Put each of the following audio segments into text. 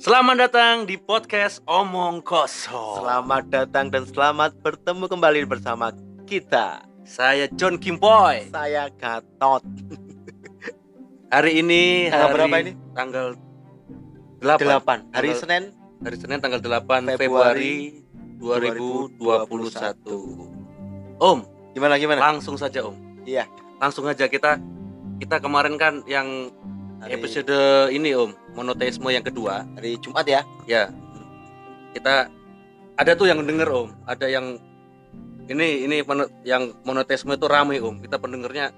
Selamat datang di podcast Omong Kosong. Selamat datang dan selamat bertemu kembali bersama kita. Saya John Kimpoy. Saya Gatot. Hari ini Tanggal hari berapa ini? Tanggal 8. 8. Hari Tanggal- Senin Hari Senin tanggal 8 Februari, Februari 2021. Om, gimana gimana? langsung saja Om. Iya. Langsung aja kita kita kemarin kan yang Hari, episode ini Om, monoteisme yang kedua. hari Jumat ya. Ya. Kita ada tuh yang denger Om, ada yang ini ini yang monoteisme itu rame Om. Kita pendengarnya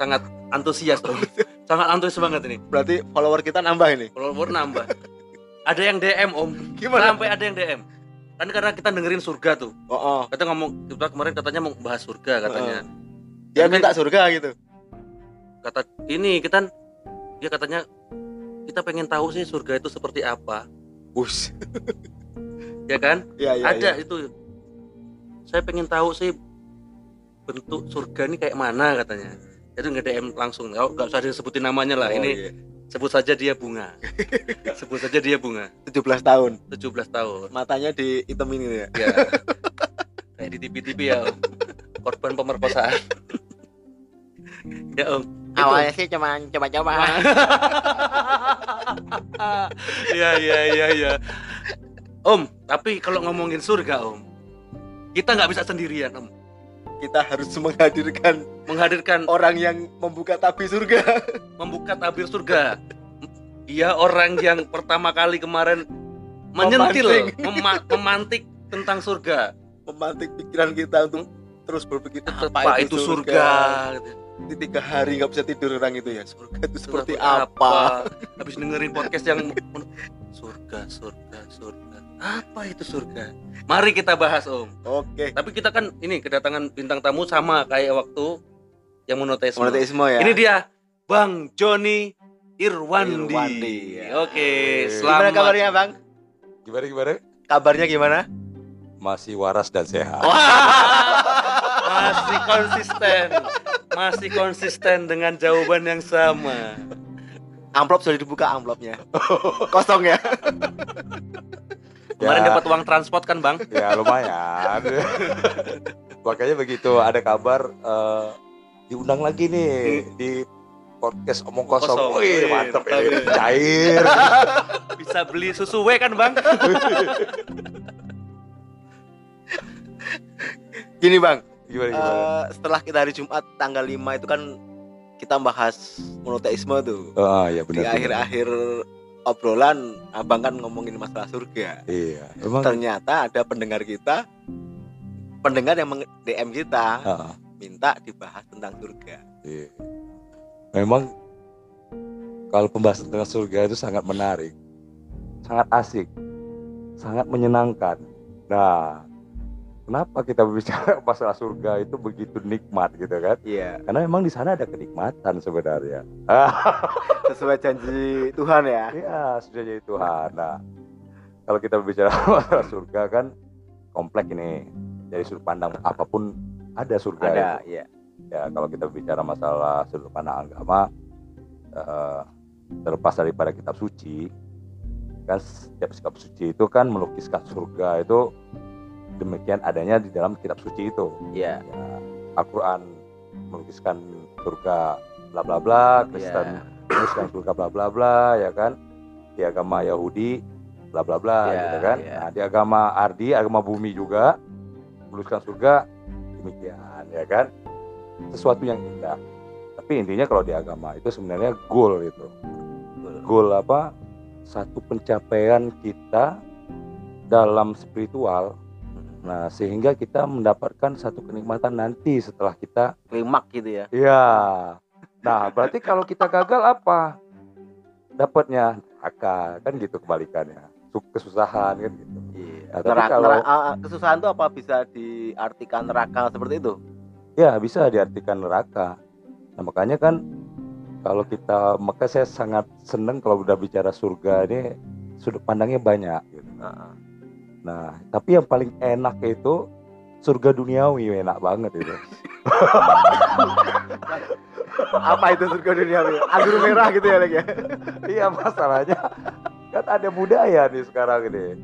sangat antusias Om. sangat antusias banget ini. Berarti follower kita nambah ini. Follower nambah. ada yang DM Om. Gimana? Sampai ada yang DM. Kan karena kita dengerin surga tuh. Oh, oh. Kita ngomong kita kemarin katanya mau bahas surga katanya. Dia Tapi- minta surga gitu. Kata ini kita dia katanya kita pengen tahu sih surga itu seperti apa, Bus. ya kan? Iya, iya. ada iya. itu saya pengen tahu sih bentuk surga ini kayak mana katanya jadi nggak DM langsung nggak nggak usah disebutin namanya lah Oh, ini iya. sebut saja dia bunga sebut saja dia bunga 17 tahun. 17 tahun Matanya di hitam ini ya. ya kayak di TV-TV ya om korban pemerkosaan ya om. Awalnya sih cuma coba-coba. Iya iya iya iya. Om, tapi kalau ngomongin surga om, kita nggak bisa sendirian om. Kita harus menghadirkan Menghadirkan orang yang membuka tabir surga. membuka tabir surga. Dia orang yang pertama kali kemarin menyentil, Memantik. mema- memantik tentang surga. Memantik pikiran kita untuk terus berpikir Apa, itu surga? Di tiga hari nggak bisa tidur orang itu ya. Surga itu seperti Surga apa? Habis dengerin podcast yang surga, surga, surga. Apa itu surga? Mari kita bahas om. Oke. Tapi kita kan ini kedatangan bintang tamu sama kayak waktu yang monoteisme. Monoteisme ya. Ini dia Bang Joni Irwandi. Irwandi, ya. Oke, Gimana selamat. kabarnya bang? Gimana gimana? Kabarnya gimana? Masih waras dan sehat. Masih konsisten. Masih konsisten dengan jawaban yang sama. Amplop sudah dibuka amplopnya. Kosong ya. Kemarin Ya. dapat uang transport kan, Bang? Ya lumayan. Makanya begitu ada kabar eh, diundang lagi nih di podcast omong kosong. Kosong. Wih mantep ini ya. cair. Bisa beli susu W kan, Bang? Gini bang, Gimana gimana? eh, setelah kita hari Jumat tanggal 5 itu kan kita bahas monoteisme tuh. Ah ya Di benar. benar. akhir-akhir obrolan abang kan ngomongin masalah surga. Iya. Emang. Ternyata ada pendengar kita, pendengar yang DM kita Ah, minta dibahas tentang surga. iya. Memang kalau pembahasan tentang surga itu sangat menarik, sangat asik, sangat menyenangkan. Nah, kenapa kita berbicara masalah surga itu begitu nikmat gitu kan? Iya, Karena memang di sana ada kenikmatan sebenarnya. sesuai janji Tuhan ya. Iya, sudah jadi Tuhan. Nah, kalau kita berbicara masalah surga kan kompleks ini. Dari sudut pandang apa pun ada surga. Ada, itu. iya. Ya, kalau kita bicara masalah sudut pandang agama, eh, terlepas daripada kitab suci, kan setiap kitab suci itu kan melukiskan surga itu demikian adanya di dalam kitab suci itu. Iya. Ya, Al-Quran melukiskan surga bla bla bla, Kristen Iya. melukiskan surga bla bla bla, ya kan? Di agama Yahudi bla bla bla, Iya, gitu kan? iya. Nah, di agama Ardi, agama bumi juga melukiskan surga demikian, ya kan? Sesuatu yang indah. Tapi intinya kalau di agama itu sebenarnya goal itu. Goal apa? Satu pencapaian kita dalam spiritual Nah, sehingga kita mendapatkan satu kenikmatan nanti setelah kita Klimak gitu ya. Iya. Nah, berarti kalau kita gagal apa? Dapatnya neraka, kan gitu kebalikannya. Su- Kesusahan kan gitu. Iya. Nah, tapi Neraka, kalau- ah, kesusahan itu apa bisa diartikan neraka seperti itu? Ya, bisa diartikan neraka. Nah, makanya kan kalau kita maka saya sangat senang kalau udah bicara surga ini sudut pandangnya banyak gitu. Nah, tapi yang paling enak itu surga duniawi enak banget itu. Apa itu surga dunia? Anggur merah gitu ya, ya? iya masalahnya kan ada budaya nih sekarang ini.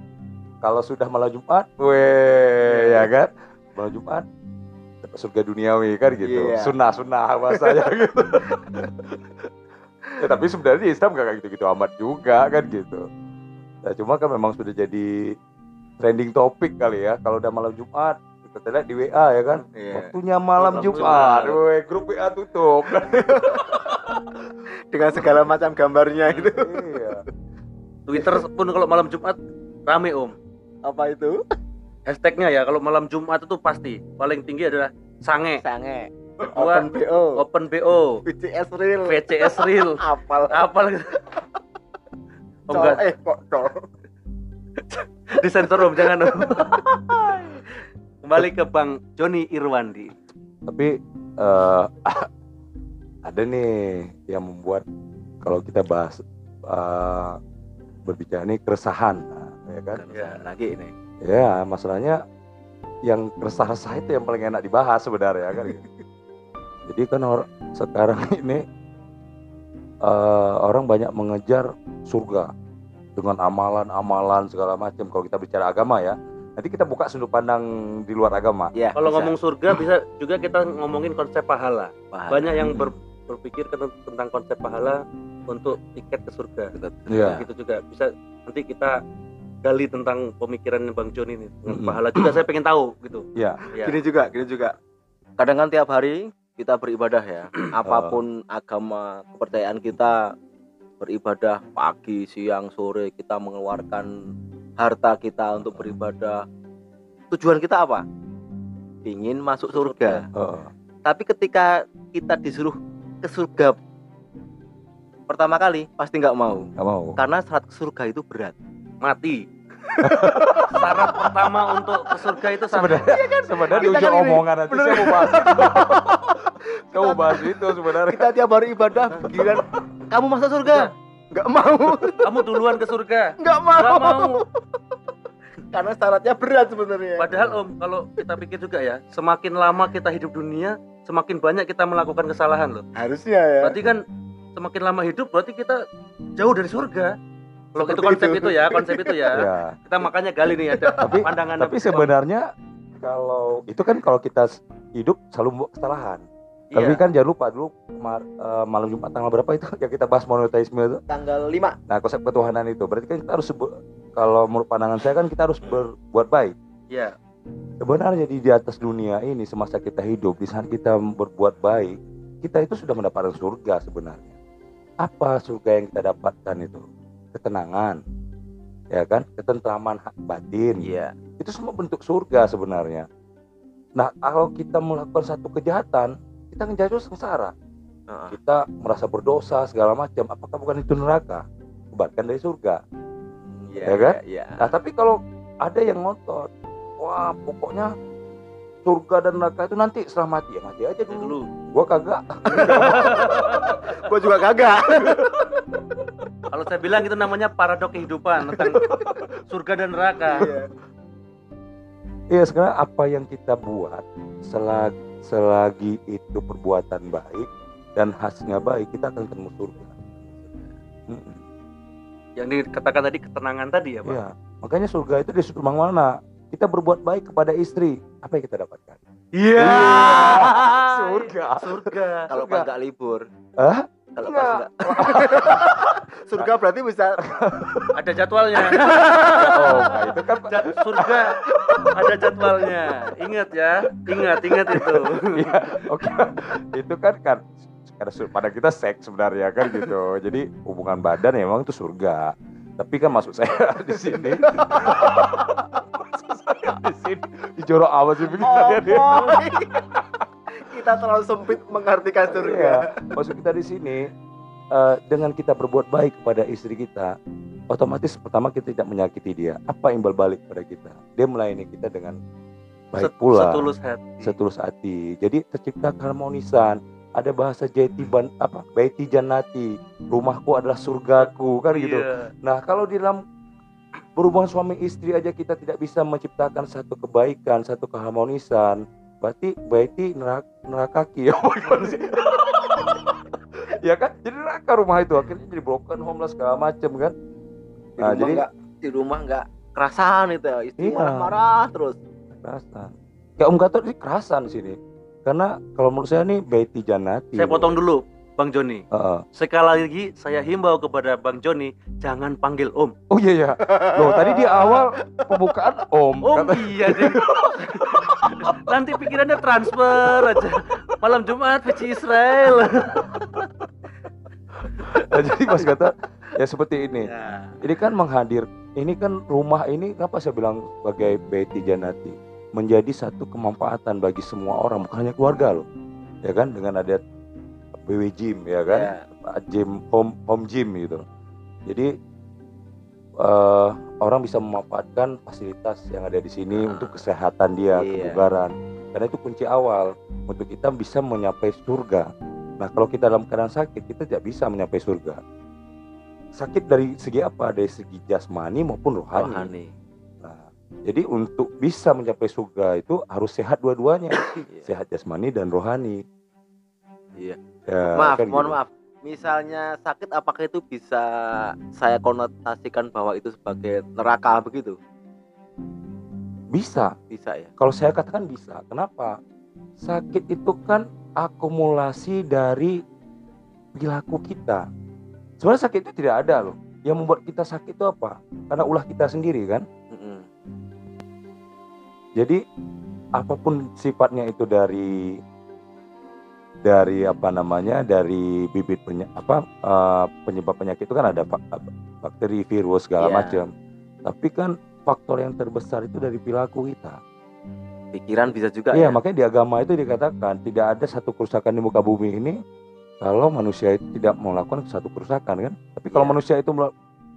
Kalau sudah malam Jumat, weh, ya kan? Malam Jumat dapat surga duniawi kan gitu. Iya. Sunnah sunnah bahasanya gitu. ya, tapi sebenarnya Islam gak kayak gitu-gitu amat juga kan gitu. Nah, cuma kan memang sudah jadi trending topik kali ya. Kalau udah malam Jumat, kita lihat di WA ya kan. Iya. Waktunya malam Malam Jumat, Jumat. weh, grup WA tutup. Dengan segala macam gambarnya itu. iya. Twitter pun kalau malam Jumat rame om. Apa itu? Hashtagnya ya kalau malam Jumat itu pasti paling tinggi adalah sange, Sange. kedua Open BO. open BO, VCS real. VCS real, Apal. apa. Om Col, enggak eh kok col. disensor om jangan om. Kembali ke Bang Joni Irwandi. Tapi eh, ada nih yang membuat kalau kita bahas eh, berbicara ini keresahan, nah, ya kan? Ya. Lagi ini. Ya masalahnya yang resah-resah itu yang paling enak dibahas sebenarnya kan. Jadi kan or- sekarang ini eh, orang banyak mengejar surga dengan amalan-amalan segala macam. Kalau kita bicara agama ya, nanti kita buka sudut pandang di luar agama. Ya. Kalau bisa. ngomong surga bisa juga kita ngomongin konsep pahala. Paham. Banyak yang ber- berpikir tentang konsep pahala untuk tiket ke surga. Iya. Gitu juga bisa nanti kita gali tentang pemikiran Bang Joni ini dengan Mm-mm. pahala juga saya pengen tahu gitu. Iya. Ya. Gini juga, gini juga. Kadang kan tiap hari kita beribadah ya. Apa pun agama kepercayaan kita beribadah pagi, siang, sore kita mengeluarkan harta kita untuk beribadah. Tujuan kita apa? Ingin masuk surga. Heeh. Tapi ketika kita disuruh ke surga pertama kali pasti nggak mau nggak mau. karena syarat ke surga itu berat. Mati. Syarat pertama untuk ke surga itu Sebenarnya sebenarnya di ujung kan omongan nanti saya mau bahas itu. saya mau bahas itu sebenarnya. Kita tiap hari ibadah giliran kamu masuk surga? Nggak mau, kamu duluan ke surga. nggak mau. Gak mau. Karena syaratnya berat sebenarnya. Padahal Om, kalau kita pikir juga ya, semakin lama kita hidup dunia, semakin banyak kita melakukan kesalahan loh. Harusnya ya. Berarti kan semakin lama hidup berarti kita jauh dari surga. Kalau itu konsep itu. itu. ya, konsep itu ya. Ya. Kita makanya gali nih ada Tapi pandangan tapi sebenarnya kalau itu kan kalau kita hidup selalu kesalahan. Tapi iya. kan jangan lupa dulu kemar- eh, malam Jumat tanggal berapa itu yang kita bahas monoteisme itu. tanggal 5 Nah, konsep ketuhanan itu berarti kan kita harus kalau menurut pandangan saya kan kita harus berbuat baik. Iya. Sebenarnya di, di atas dunia ini semasa kita hidup di saat kita berbuat baik, kita itu sudah mendapatkan surga sebenarnya. Apa surga yang kita dapatkan itu? Ketenangan. Ya kan? Ketentraman hak batin. Iya. Itu semua bentuk surga sebenarnya. Nah, kalau kita melakukan satu kejahatan, kita akan jatuh sengsara. Heeh. Kita merasa berdosa segala macam. Apakah bukan itu neraka? Kebaikan dari surga. Iya Ya kan? Iya. Nah, tapi kalau ada yang ngotot, wah pokoknya surga dan neraka itu nanti setelah mati ya mati aja dulu. dulu. Gua kagak. Gua juga kagak. Kalau saya bilang itu namanya paradok kehidupan tentang surga dan neraka. Iya. Iya sekarang apa yang kita buat selagi, selagi itu perbuatan baik dan hasilnya baik kita akan ketemu surga. Mm-mm. Yang dikatakan tadi ketenangan tadi ya, Pak. Iya. Makanya surga itu di sudut mana? Kita berbuat baik kepada istri, apa yang kita dapatkan? Iya. Surga. Surga. Kalau nggak libur. Hah? Kalau Enggak. pas nggak. Surga berarti bisa Ada jadwalnya. Oh, nah itu kan Ja- surga ada jadwalnya. Ingat ya. Ingat, ingat itu. Iya, oke. Itu kan kan karena pada kita seks sebenarnya kan gitu. Jadi hubungan badan ya memang itu surga. Tapi kan maksud saya di sini maksud saya di sini dijorok apa sih pikirannya dia? Kita terlalu sempit mengartikan Iya, surga. maksud kita di sini eh, dengan kita berbuat baik kepada istri kita, otomatis pertama kita tidak menyakiti dia. Apa imbal balik pada kita? Dia melayani kita dengan baik Set- pula. Setulus hati. setulus hati. Jadi tercipta keharmonisan. Ada bahasa jati ban apa? Baiti jannati. Rumahku adalah surgaku kan gitu. Iya. Nah, kalau di dalam berhubungan suami istri aja kita tidak bisa menciptakan satu kebaikan, satu keharmonisan, berarti baiti neraka nerakaki ya gimana sih? ya kan? Jadi neraka rumah itu akhirnya jadi broken home lah segala macam kan. di Nah, rumah jadi- nggak di rumah nggak kerasan itu ya istri Iya. marah-marah terus kerasan kayak Om Gatot ini kerasan di sini karena kalau menurut saya nih Betty Janati Saya potong dulu, Bang Joni. Heeh. Sekali lagi saya himbau kepada Bang Joni, jangan panggil Om. oh iya ya loh tadi di awal pembukaan Om Om Kata- iya deh. Nanti pikirannya transfer aja. Malam Jumat PC Israel. Nah, jadi Mas Gatot ya seperti ini Ya. ini kan menghadir ini kan rumah ini kenapa saya bilang sebagai Betty Janati menjadi satu kemanfaatan bagi semua orang bukan hanya keluarga loh ya kan dengan ada BW Gym ya kan Ya. gym home home gym gitu jadi eh, orang bisa memanfaatkan fasilitas yang ada di sini Ah. untuk kesehatan dia Iya. kebugaran karena itu kunci awal untuk kita bisa menyapai surga nah kalau kita dalam keadaan sakit kita tidak bisa menyapai surga sakit dari segi apa dari segi jasmani maupun rohani, rohani Nah, jadi untuk bisa mencapai surga itu harus sehat dua-duanya Iya. sehat jasmani dan rohani Iya. Ya, maaf kan mohon gitu. maaf misalnya sakit apakah itu bisa saya konotasikan bahwa itu sebagai neraka begitu? Bisa. Bisa ya? Kalau saya katakan bisa kenapa? Sakit itu kan akumulasi dari perilaku kita. Sebenarnya sakit itu tidak ada loh. Yang membuat kita sakit itu apa? Karena ulah kita sendiri kan? Mm-mm. jadi apa pun sifatnya itu dari dari apa namanya dari bibit penya, apa eh, penyebab penyakit itu kan ada bak- bakteri virus segala Iya. macam tapi kan faktor yang terbesar itu dari perilaku kita pikiran bisa juga Iya, ya makanya di agama itu dikatakan tidak ada satu kerusakan di muka bumi ini kalau manusia itu tidak melakukan satu kerusakan kan. Tapi kalau Iya. manusia itu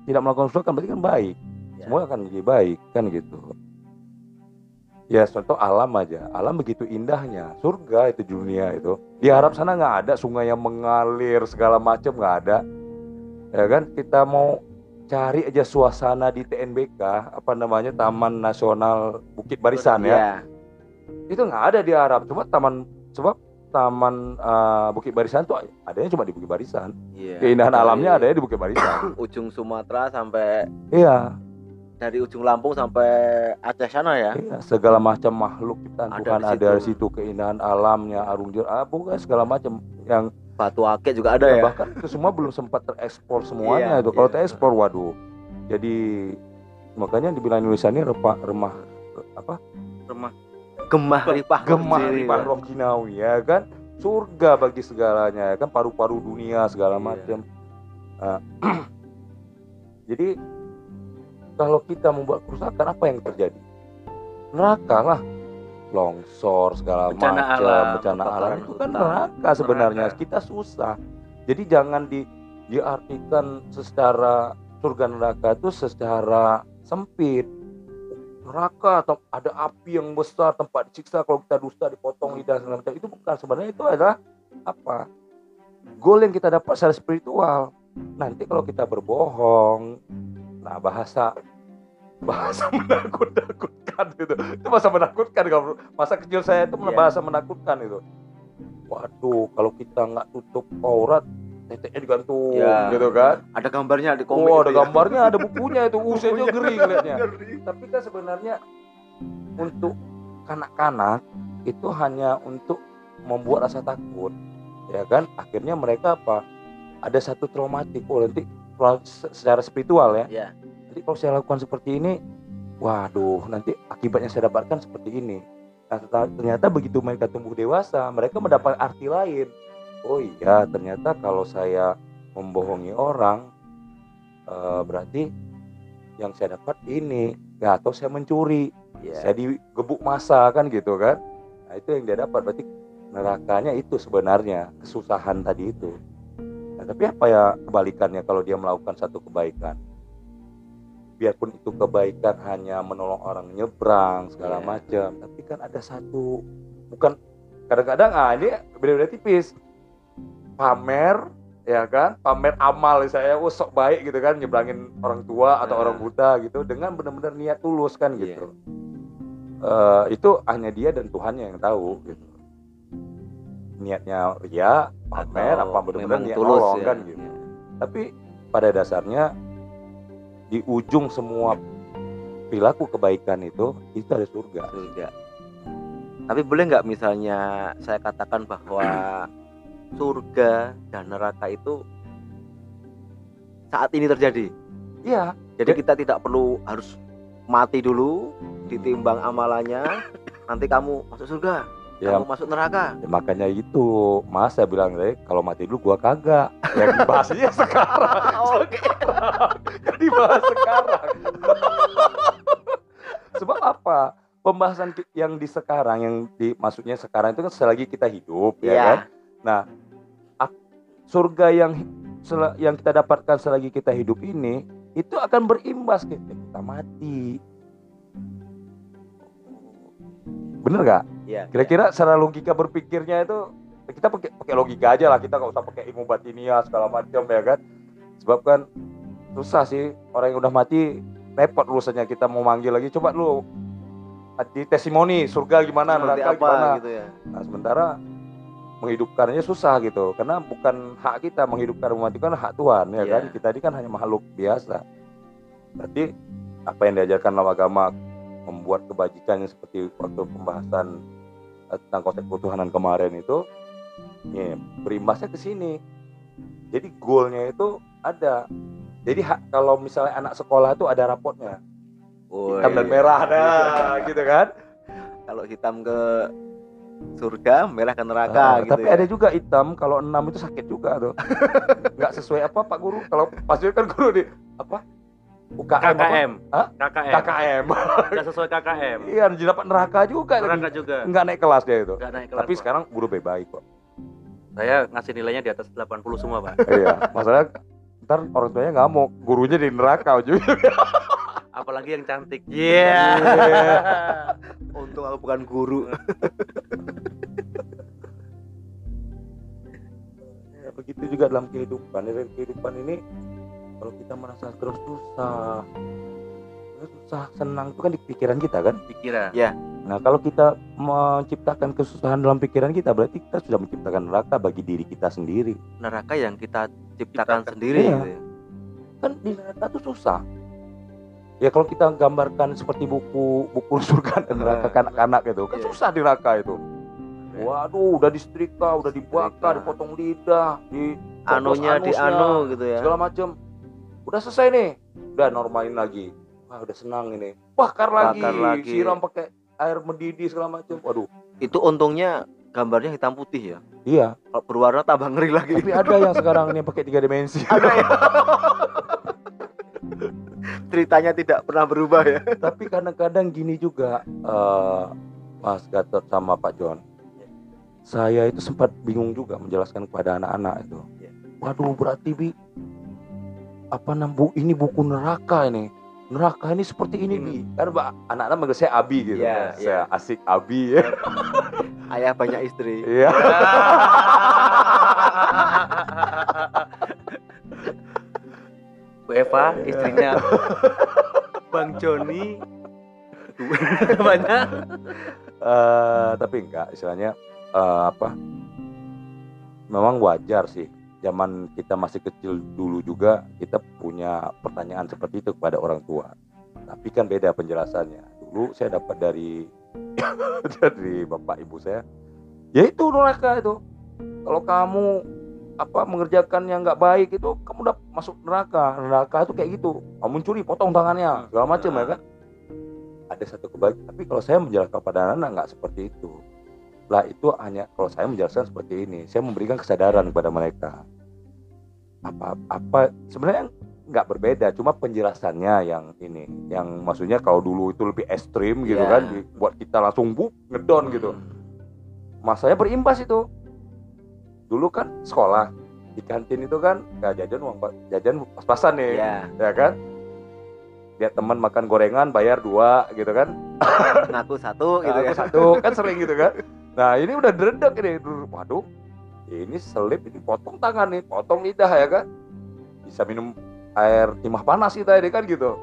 tidak melakukan kerusakan berarti kan baik. Iya. Semua akan menjadi baik kan gitu. Ya contoh alam aja, alam begitu indahnya, surga itu dunia itu. Di Arab sana nggak ada. Sungai yang mengalir segala macam nggak ada, ya kan? Kita mau cari aja suasana di TNBK apa namanya Taman Nasional Bukit Barisan ya. Iya. itu nggak ada di Arab. Cuma taman sebab taman eh, Bukit Barisan tuh adanya cuma di Bukit Barisan. Iya. keindahan Dari alamnya adanya di Bukit Barisan. Ujung Sumatera sampai iya dari ujung Lampung sampai Aceh sana ya iya segala macam makhluk ciptaan Ada Tuhan di ada di situ. keindahan alamnya arung jeram ah, pokoknya segala macam yang Batu Akik juga ada ya bahkan itu semua belum sempat terekspor semuanya Iya, itu kalau iya. terekspor waduh jadi makanya dibilang Indonesia ini remah remah apa Remah. gemah ripah gemah ripah ya. roh kinawi ya kan surga bagi segalanya ya kan paru-paru dunia segala Iya. macam Nah, jadi kalau kita membuat kerusakan apa yang terjadi? Neraka lah. Longsor segala Bencana macam alam, bencana alam itu kan neraka sebenarnya. Neraka. kita susah. Jadi jangan di diartikan secara surga neraka itu secara sempit. Neraka atau ada api yang besar tempat disiksa kalau kita dusta dipotong lidah segala macam. Itu bukan. Sebenarnya itu adalah apa? Goal yang kita dapat secara spiritual. Nanti kalau kita berbohong nah bahasa bahasa menakut-nakutkan gitu itu bahasa menakutkan kalau masa kecil saya itu Iya. bahasa menakutkan itu waduh kalau kita nggak tutup aurat teteknya digantung Iya. gitu kan ada gambarnya di komik Oh, ada ya. gambarnya, ada bukunya itu. Ngeri ngeliatnya. Ngeri. Tapi kan sebenarnya untuk kanak-kanak itu hanya untuk membuat rasa takut, ya kan? Akhirnya mereka apa? Ada satu traumatik. Oh, nanti secara spiritual ya. Iya. Jadi kalau saya lakukan seperti ini, waduh, nanti akibatnya saya dapatkan seperti ini. Nah, ternyata- begitu mereka tumbuh dewasa, mereka mendapat arti lain. Oh iya, ternyata kalau saya membohongi orang, eh, berarti yang saya dapat ini, ya, atau saya mencuri, Iya. saya digebuk masa kan gitu kan. Nah itu yang dia dapat, berarti nerakanya itu sebenarnya kesusahan tadi itu. Tapi apa ya kebalikannya kalau dia melakukan satu kebaikan? Biarpun itu kebaikan hanya menolong orang nyebrang segala Iya. macam, tapi kan ada satu bukan kadang-kadang ah ini beda-beda tipis. Pamer ya kan, pamer amal saya oh sok baik gitu kan nyebrangin orang tua atau Nah. orang buta gitu dengan benar-benar niat tulus kan Iya. gitu. Eh, itu hanya dia dan Tuhannya yang tahu gitu. Niatnya ya Atau apa benar-benar niat tulus nolong ya. kan gitu. Tapi pada dasarnya di ujung semua perilaku kebaikan itu itu ada surga. Surga. Tapi boleh nggak misalnya saya katakan bahwa surga dan neraka itu saat ini terjadi? Iya. Jadi kita tidak perlu harus mati dulu ditimbang amalannya nanti kamu masuk surga ya, kamu masuk neraka? Ya makanya itu. Mas saya bilang deh kalau mati dulu gua kagak. Yang dibahasnya sekarang. Oke. Yang dibahas sekarang. Sebab apa? Pembahasan yang di sekarang yang di maksudnya sekarang itu kan selagi kita hidup ya Iya. kan? Nah surga yang yang kita dapatkan selagi kita hidup ini itu akan berimbas ketika kita mati. Bener nggak Iya. kira-kira secara logika berpikirnya itu kita pakai pakai logika aja lah. Kita nggak usah pakai ilmu batinia segala macam ya kan? Sebab kan susah sih orang yang udah mati repot urusannya kita mau manggil lagi. Coba lu di testimoni surga gimana neraka apa gimana? gitu ya. Nah sementara menghidupkannya susah gitu. Karena bukan hak kita menghidupkan mematikan hak Tuhan ya Iya. kan? Kita ini kan hanya makhluk biasa. Berarti apa yang diajarkan dalam agama membuat kebajikan seperti waktu pembahasan tentang konsep ketuhanan kemarin itu ya, berimbasnya ke sini jadi goalnya itu ada jadi hak, kalau misalnya anak sekolah itu ada rapotnya Woi. hitam dan merah nah gitu kan kalau hitam ke surga merah ke neraka Ah, gitu tapi ya. ada juga hitam kalau enam itu sakit juga tuh. Nggak sesuai apa Pak Guru? Kalau pasti kan guru di apa? UKM apa? KKM. Hah? KKM. KKM. Nggak sesuai KKM. Iya, jadi dapat neraka juga. lagi. Neraka juga. Nggak naik kelas dia itu. Nggak naik kelas. Tapi Pak. sekarang guru lebih baik kok. saya ngasih nilainya di atas 80 semua, Pak. iya, masalah ntar orang tuanya nggak mau gurunya di neraka juga. Apalagi yang cantik. Iya. untung aku bukan guru Ya, begitu juga dalam kehidupan. Dalam kehidupan ini kalau kita merasa terus susah, terus susah senang itu kan di pikiran kita kan. Pikiran. Nah, kalau kita menciptakan kesusahan dalam pikiran kita, berarti kita sudah menciptakan neraka bagi diri kita sendiri. neraka yang kita ciptakan Ciptakan. sendiri Iya. gitu ya. Kan di neraka itu susah. Ya kalau kita gambarkan seperti buku buku surga dan neraka kanak-kanak itu, kan Iya. susah di neraka itu. Waduh, udah disetrika, udah dibakar, dipotong lidah, di anunya di anu gitu ya segala macam. Udah selesai nih, udah normalin lagi. Wah, udah senang ini. Bakar lagi, Bakar lagi. siram pakai air mendidih segala macam. Waduh, itu untungnya gambarnya hitam putih ya iya. kalau berwarna tambah ngeri lagi Tapi ada yang sekarang ini pakai tiga dimensi. ada ya ceritanya tidak pernah berubah ya Tapi kadang-kadang gini juga, eh, Mas Gatot sama Pak John. Saya itu sempat bingung juga menjelaskan kepada anak-anak itu. Ya. Waduh, berarti bi apa nam bu ini buku neraka ini. Neraka ini seperti ini bi. Kan anak-anak manggil saya Abi gitu. Ya, saya asik Abi ya. ayah banyak istri Iya. Bu Eva, istrinya Bang Joni. Banyak. Eh, tapi enggak istilahnya eh, apa memang wajar sih zaman kita masih kecil dulu juga kita punya pertanyaan seperti itu kepada orang tua. Tapi kan beda penjelasannya. Dulu saya dapat dari dari bapak ibu saya ya itu neraka itu. Kalau kamu apa mengerjakan yang nggak baik itu kamu udah masuk neraka. Neraka itu kayak gitu. Kamu curi potong tangannya segala macam ya kan? Ada satu kebaikan tapi kalau saya menjelaskan kepada anak nggak seperti itu. Lah itu hanya kalau saya menjelaskan seperti ini saya memberikan kesadaran kepada mereka apa apa sebenarnya nggak berbeda cuma penjelasannya yang ini yang maksudnya kalau dulu itu lebih ekstrim gitu Iya. kan buat kita langsung buk ngedon gitu. Masanya berimbas itu. Dulu kan sekolah di kantin itu kan nggak jajan uang jajan pas-pasan nih ya ya kan? Lihat teman makan gorengan bayar dua gitu kan? Ngaku satu gitu Nah, ya. satu kan sering gitu kan? Nah ini udah dredek ini. Waduh ini selip ini potong tangan nih potong lidah ya kan bisa minum air timah panas kita ini kan gitu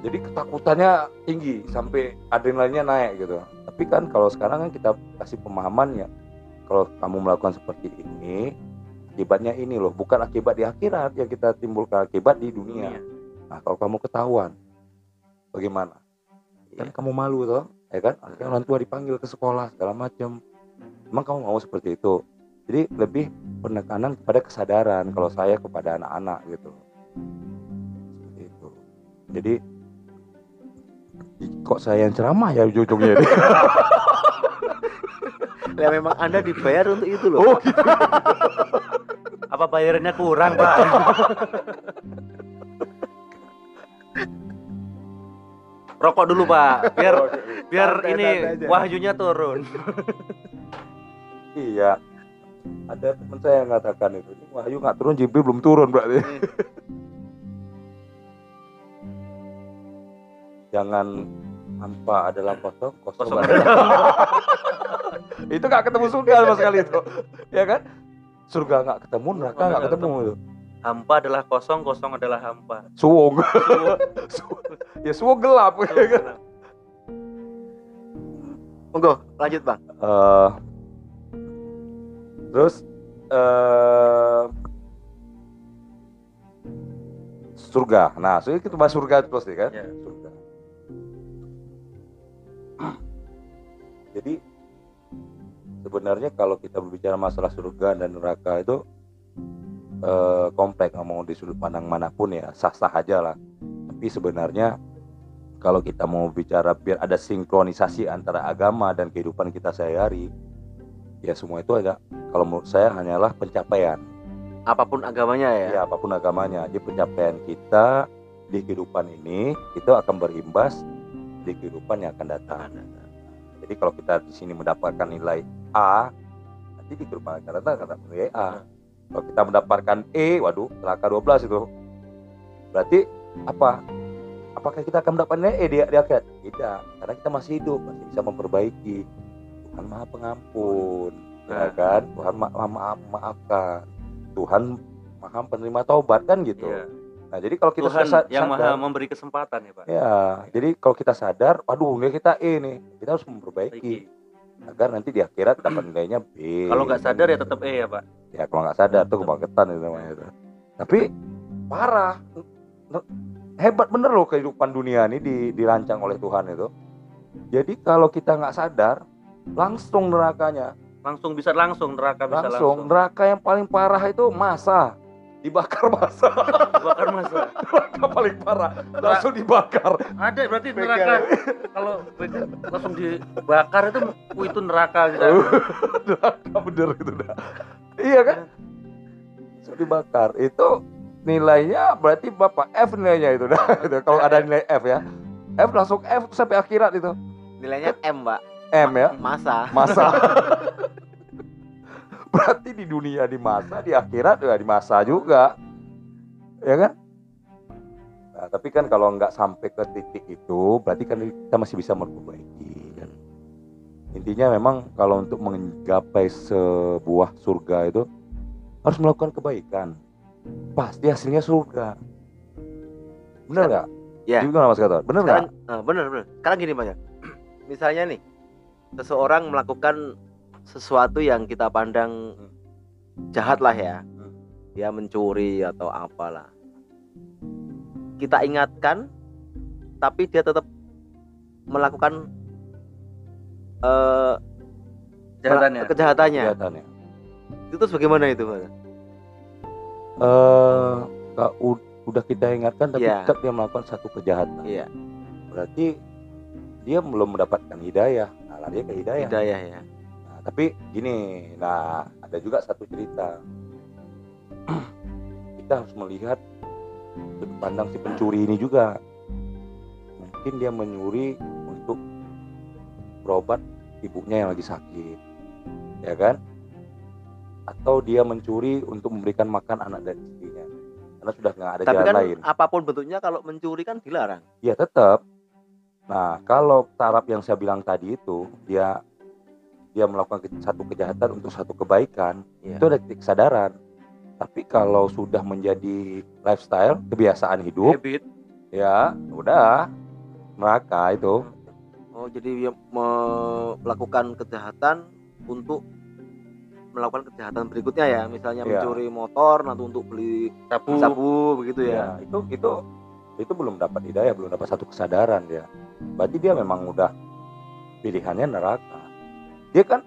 jadi ketakutannya tinggi sampai adrenalinnya naik gitu tapi kan kalau sekarang kan kita kasih pemahamannya kalau kamu melakukan seperti ini akibatnya ini loh bukan akibat di akhirat yang kita timbulkan akibat di dunia Nah, kalau kamu ketahuan, bagaimana? Kan Iya. kamu malu toh, ya kan? Akhirnya orang tua dipanggil ke sekolah segala macam. Emang kamu mau seperti itu? Jadi lebih penekanan kepada kesadaran kalau saya kepada anak-anak gitu. Seperti itu. Jadi kok saya yang ceramah ya ujung-ujungnya ini? Ya memang Anda dibayar untuk itu loh. Oh, Apa bayarannya kurang, Pak? Rokok dulu, Pak. Biar biar ini wahyunya turun. Iya. Ada teman saya yang mengatakan itu, ini Wahyu nggak turun, Jibril belum turun berarti. Jangan hampa adalah kosong, kosong, Kosong adalah itu nggak ketemu surga sama sekali itu, ya kan? Surga nggak ketemu, neraka nggak ketemu itu. Hampa adalah kosong, kosong adalah hampa. Suwung, ya suwung gelap, ya kan? Monggo, lanjut Bang. Eh, terus eh surga. Nah, so kita bahas surga terus nih kan? Ya. Surga. Jadi sebenarnya kalau kita berbicara masalah surga dan neraka itu eh, kompleks ngomong di sudut pandang mana pun ya sah-sah aja lah. Tapi sebenarnya kalau kita mau bicara biar ada sinkronisasi antara agama dan kehidupan kita sehari-hari, ya semua itu ada. Kalau menurut saya hanyalah pencapaian. Apa pun agamanya ya. Ya apa pun agamanya, jadi pencapaian kita di kehidupan ini itu akan berimbas di kehidupan yang akan datang. Jadi kalau kita di sini mendapatkan nilai A, nanti di kehidupan akan datang akan dapat nilai A. Kalau kita mendapatkan E, waduh, celaka 12 itu. Berarti apa? Apakah kita akan mendapatkan nilai E di, di akhirat? Tidak, karena kita masih hidup, masih bisa memperbaiki. Tuhan Maha Pengampun, ya kan? Tuhan ma ma ma- maafkan. Tuhan Maha penerima taubat kan gitu. Iya. Nah, jadi kalau kita Tuhan sudah sa- yang sadar, maha memberi kesempatan ya, Pak. Ya, jadi kalau kita sadar, waduh nilai kita E nih, kita harus memperbaiki Baiki. agar nanti di akhirat dapat nilainya B. Kalau nggak sadar ya tetap E ya, Pak. ya kalau nggak sadar tuh kebangetan itu namanya itu. Tapi parah, hebat bener loh kehidupan dunia ini di- dirancang oleh Tuhan itu. Jadi kalau kita nggak sadar, langsung nerakanya, Langsung bisa langsung neraka bisa langsung. langsung. neraka yang paling parah itu masa. Dibakar masa. Bakar masa. neraka paling parah. Langsung dibakar. Ada berarti neraka. Kalau langsung dibakar itu oh, itu neraka gitu. neraka bener itu dah iya kan? Langsung dibakar. Itu nilainya berarti bapak F nilainya itu dah kalau ada nilai F ya. F langsung F sampai akhirat itu. Nilainya M, Mbak. M ya Masa. masa berarti di dunia di masa di akhirat ya di masa juga ya kan nah, tapi kan kalau nggak sampai ke titik itu berarti kan kita masih bisa memperbaiki kan. intinya memang kalau untuk menggapai sebuah surga itu harus melakukan kebaikan pasti hasilnya surga benar nggak Ya. Gimana mas Gatot benar nggak eh, bener bener. Sekarang gini banyak. Misalnya nih, seseorang melakukan sesuatu yang kita pandang jahat lah ya. Dia mencuri atau apalah. Kita ingatkan, tapi dia tetap melakukan Jahatannya. kejahatannya. kelihatannya Itu terus bagaimana itu, Mas? eh Kak, u- udah kita ingatkan tapi Iya. tetap dia melakukan satu kejahatan. Iya, Berarti dia belum mendapatkan hidayah. Lari ke hidayah. hidayah ya. Nah, tapi gini, nah ada juga satu cerita. kita harus melihat sudut pandang si pencuri ini juga. Mungkin dia menyuri untuk berobat ibunya yang lagi sakit, ya kan? Atau dia mencuri untuk memberikan makan anak dan istrinya, karena sudah nggak ada Tapi jalan kan lain. apa pun bentuknya kalau mencuri kan dilarang. Ya tetap. Nah, kalau taraf yang saya bilang tadi itu dia dia melakukan satu kejahatan untuk satu kebaikan, Iya. itu ada titik kesadaran. Tapi kalau sudah menjadi lifestyle, kebiasaan hidup, Habit. ya udah neraka itu. Oh, jadi dia me- melakukan kejahatan untuk melakukan kejahatan berikutnya ya, misalnya Iya. mencuri motor, nanti untuk beli Sabu. sabu begitu ya. Ya, itu itu itu belum dapat hidayah belum dapat satu kesadaran dia. Berarti dia memang udah pilihannya neraka. Dia kan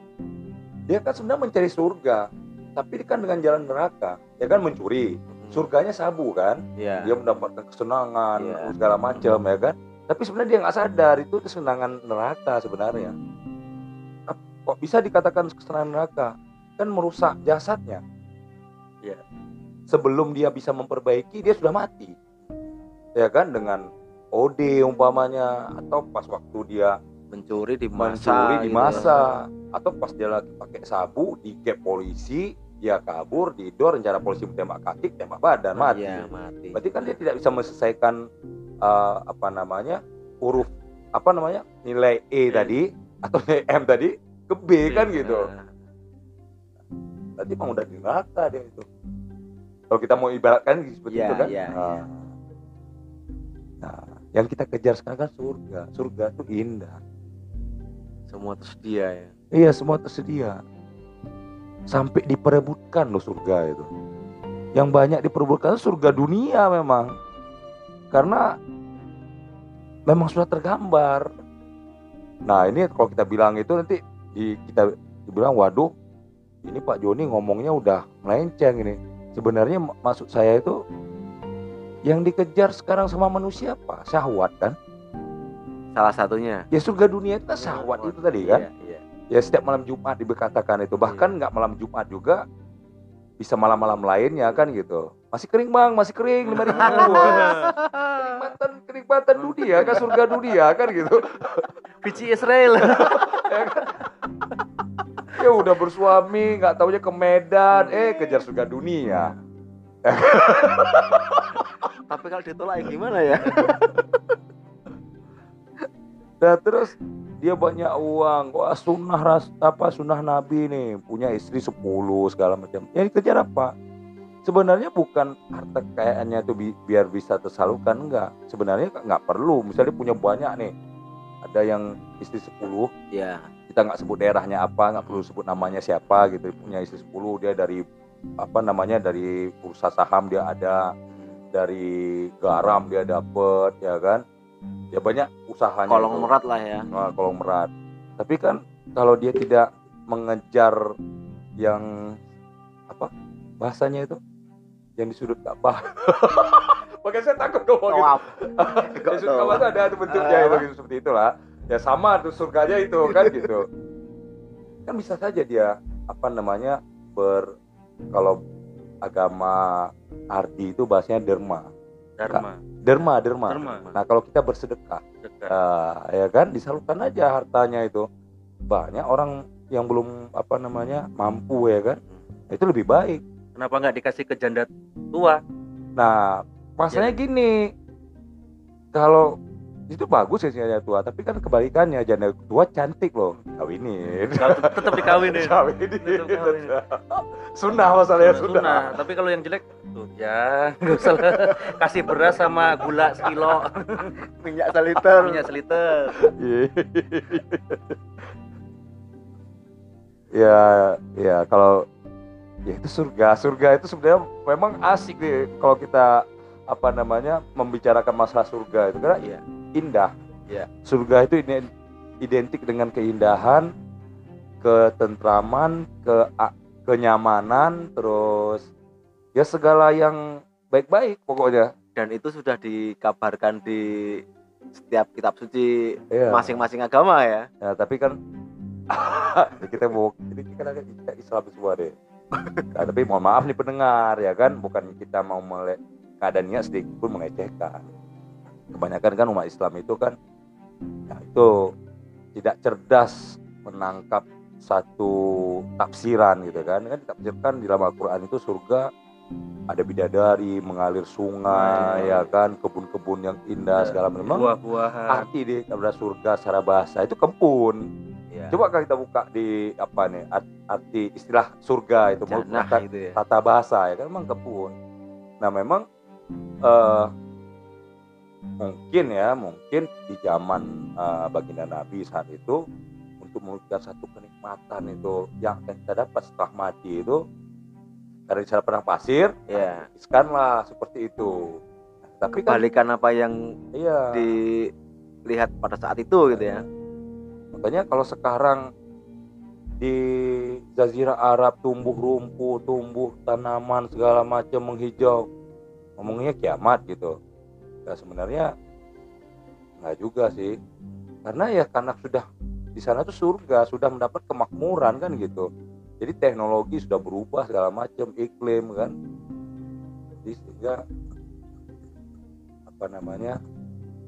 dia kan sebenarnya mencari surga tapi dia kan dengan jalan neraka dia kan mencuri. Surganya sabu kan? Iya. dia mendapatkan kesenangan Iya. segala macam ya kan? Tapi sebenarnya dia nggak sadar itu kesenangan neraka sebenarnya. Ap- kok bisa dikatakan kesenangan neraka? Kan merusak jasadnya. Iya. sebelum dia bisa memperbaiki dia sudah mati ya kan dengan OD umpamanya atau pas waktu dia mencuri di mencuri masa di gitu masa ya. atau pas dia lagi pakai sabu di gap polisi dia kabur di door rencana polisi tembak kaki tembak badan mati Iya, mati. berarti kan dia tidak bisa menyelesaikan eh, apa namanya huruf apa namanya nilai E Hmm. tadi atau nilai M tadi ke B kan gitu Nah, berarti emang udah di neraka dia itu kalau kita mau ibaratkan seperti Iya, itu kan iya, nah, iya. Yang kita kejar sekarang kan surga. Surga itu indah. Semua tersedia ya. iya semua tersedia. Sampai diperebutkan loh surga itu. Yang banyak diperebutkan surga dunia memang. Karena memang sudah tergambar. Nah ini kalau kita bilang itu nanti di, kita dibilang waduh ini Pak Joni ngomongnya udah melenceng ini. Sebenarnya mak- maksud saya itu yang dikejar sekarang sama manusia apa? Syahwat kan? Salah satunya. ya surga dunia itu syahwat itu tadi kan? Iya, iya. ya setiap malam Jumat dikatakan itu. Bahkan nggak malam Jumat juga bisa malam-malam lainnya kan gitu. Masih kering bang masih kering lima ribu. Kenikmatan kenikmatan dunia kan surga dunia kan gitu. Biji Israel. ya kan? Ya udah bersuami nggak taunya ke Medan. Eh kejar surga dunia Tapi kalau ditolak ya gimana ya? Nah terus dia banyak uang, wah sunnah ras apa sunnah Nabi nih punya istri 10 segala macam. Yang dikejar apa? Sebenarnya bukan harta kekayaannya itu bi- biar bisa tersalurkan enggak. Sebenarnya nggak perlu. Misalnya punya banyak nih, ada yang istri 10 Iya. kita nggak sebut daerahnya apa, nggak perlu sebut namanya siapa gitu. Punya istri 10 dia dari apa namanya dari bursa saham dia ada, dari garam dia dapet ya kan. Ya banyak usahanya. itu. Konglomerat lah ya. Nah, konglomerat. Tapi kan kalau dia tidak mengejar yang apa bahasanya itu yang di sudut Ka'bah. Makanya saya takut ngomong gitu. Tawaf. Di sudut Ka'bah ada tuh bentuknya Ah. itu gitu, seperti itulah. Ya sama tuh surganya itu kan gitu. Kan bisa saja dia apa namanya ber kalau agama arti itu bahasanya derma. Dharma. Derma, derma. Dharma. Nah, kalau kita bersedekah. Ah, ya kan disalurkan aja hartanya itu banyak orang yang belum apa namanya mampu ya kan itu lebih baik Kenapa nggak dikasih ke janda tua? nah masalahnya gini kalau itu bagus ya janda tua tapi kan kebalikannya janda tua cantik loh kawinin tetap dikawinin. kawinin Tetap kawinin. sunnah masalahnya Sunnah. sunnah Tapi kalau yang jelek tuh ya nggak usah kasih beras sama gula sekilo, Minyak seliter. minyak seliter. ya ya kalau ya itu surga surga itu sebenarnya memang asik nih kalau kita apa namanya membicarakan masalah surga itu karena Iya. indah Iya. surga itu ini identik dengan keindahan ketentraman ke kenyamanan terus ya segala yang baik-baik pokoknya Dan itu sudah dikabarkan di setiap kitab suci Iya. masing-masing agama ya. Ya, tapi kan kita mau ini kan kita Islam semua deh. Nah, tapi mohon maaf nih pendengar ya kan, bukan kita mau melek keadaan niat sedikit pun mengecehkan. Kebanyakan kan umat Islam itu kan ya itu tidak cerdas menangkap satu tafsiran gitu kan. Kan ditafsirkan di dalam Al-Qur'an itu surga ada bidadari mengalir sungai ya kan kebun-kebun yang indah segala macam Buah-buahan. arti di kepada surga secara bahasa itu kebun Iya. Coba kalau kita buka di apa nih art- arti istilah surga itu tata, itu ya. tata bahasa ya kan memang kebun. Nah memang eh mungkin ya mungkin di zaman eh, baginda Nabi saat itu untuk mewujudkan satu kenikmatan itu yang kita dapat setelah mati itu karena di sana padang pasir Iya. iskanlah seperti itu. Nah, tapi kan Balikan apa yang iya dilihat pada saat itu gitu ya. makanya kalau sekarang di Jazirah Arab tumbuh rumput, tumbuh tanaman segala macam menghijau, ngomongnya kiamat gitu. Ya sebenarnya nggak juga sih, karena ya karena sudah di sana tuh surga, sudah mendapat kemakmuran kan gitu. Jadi teknologi sudah berubah segala macam, iklim kan. Jadi sehingga apa namanya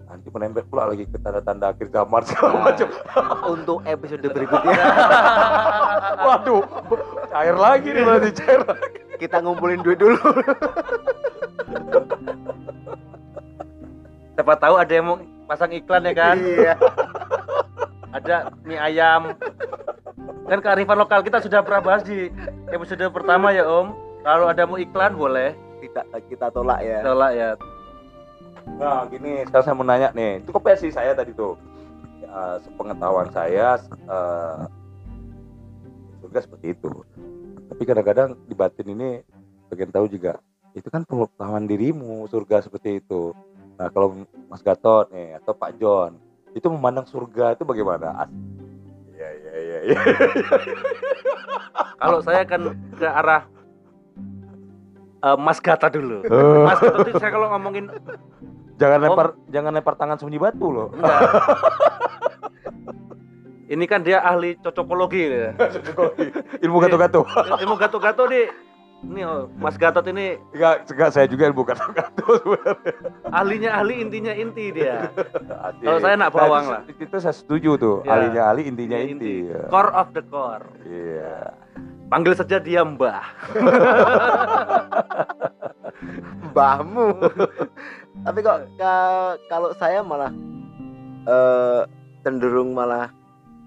nanti menempel pula lagi ke tanda-tanda akhir zaman segala Nah, macam. untuk episode berikutnya Waduh, cair lagi nih berarti cair. kita ngumpulin duit dulu. Siapa tahu ada yang mau pasang iklan ya kan? Iya. Ada mie ayam. Kan kearifan lokal kita sudah pernah bahas di episode pertama ya Om. Kalau ada mau iklan boleh. Tidak kita tolak ya. Tolak ya. Nah, gini, sekarang saya mau nanya nih. Itu versi saya tadi tuh. Ya, sepengetahuan saya eh, surga seperti itu. Tapi kadang-kadang di batin ini bagian tahu juga itu kan pengetahuan dirimu surga seperti itu. Nah, kalau Mas Gatot nih atau Pak John itu memandang surga itu bagaimana? As- Iya, iya, iya, iya. Kalau saya kan ke arah eh, Mas Gata dulu. Eh, Mas Gata itu saya kalau ngomongin jangan lempar jangan lempar tangan sembunyi batu loh. enggak. Ini kan dia ahli cocokologi ya. Ilmu gato-gato. Ilmu gato-gato nih. Ini oh, Mas Gatot ini Enggak, enggak saya juga ilmu gato-gato sebenarnya. ahlinya ahli intinya inti dia. Asik. Kalau saya nak bawang itu, lah. Itu saya setuju tuh. Ya. Alinya ali, intinya inti. inti. Ya. Core of the core. Iya. Panggil saja dia Mbah. Mbahmu. Tapi kok ka- kalau saya malah eh, cenderung malah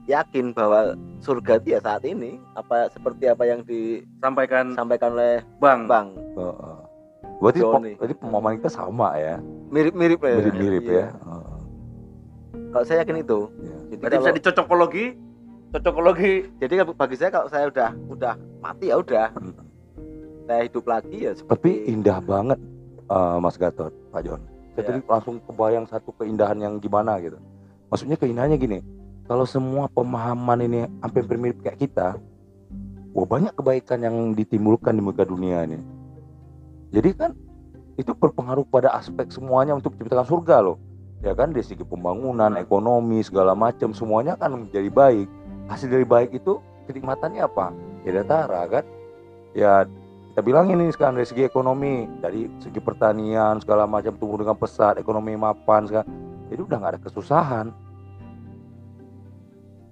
yakin bahwa surga itu ya saat ini apa seperti apa yang Sampaikan disampaikan oleh Bang. Bang Heeh. Berarti Johnny. pem- berarti pemahaman kita sama ya. mirip-mirip ya. Mirip-mirip Iya. ya. Heeh. Kalau saya yakin itu. Iya. Jadi Berarti bisa kalau- dicocokologi. Cocokologi jadi bagi saya kalau saya udah udah mati ya udah Hmm. saya hidup lagi ya Tapi seperti indah banget eh, Mas Gatot, Pak John. Saya Ya. tadi langsung kebayang satu keindahan yang gimana gitu. Maksudnya keindahannya gini, kalau semua pemahaman ini hampir mirip kayak kita, wah banyak kebaikan yang ditimbulkan di muka dunia ini. Jadi kan itu berpengaruh pada aspek semuanya untuk menciptakan surga loh. Ya kan dari segi pembangunan, ekonomi, segala macam semuanya akan menjadi baik. Hasil dari baik itu kenikmatannya apa? Ya datara kan? Ya kita bilang ini sekarang dari segi ekonomi, dari segi pertanian segala macam tumbuh dengan pesat, ekonomi mapan sekarang. Jadi udah nggak ada kesusahan.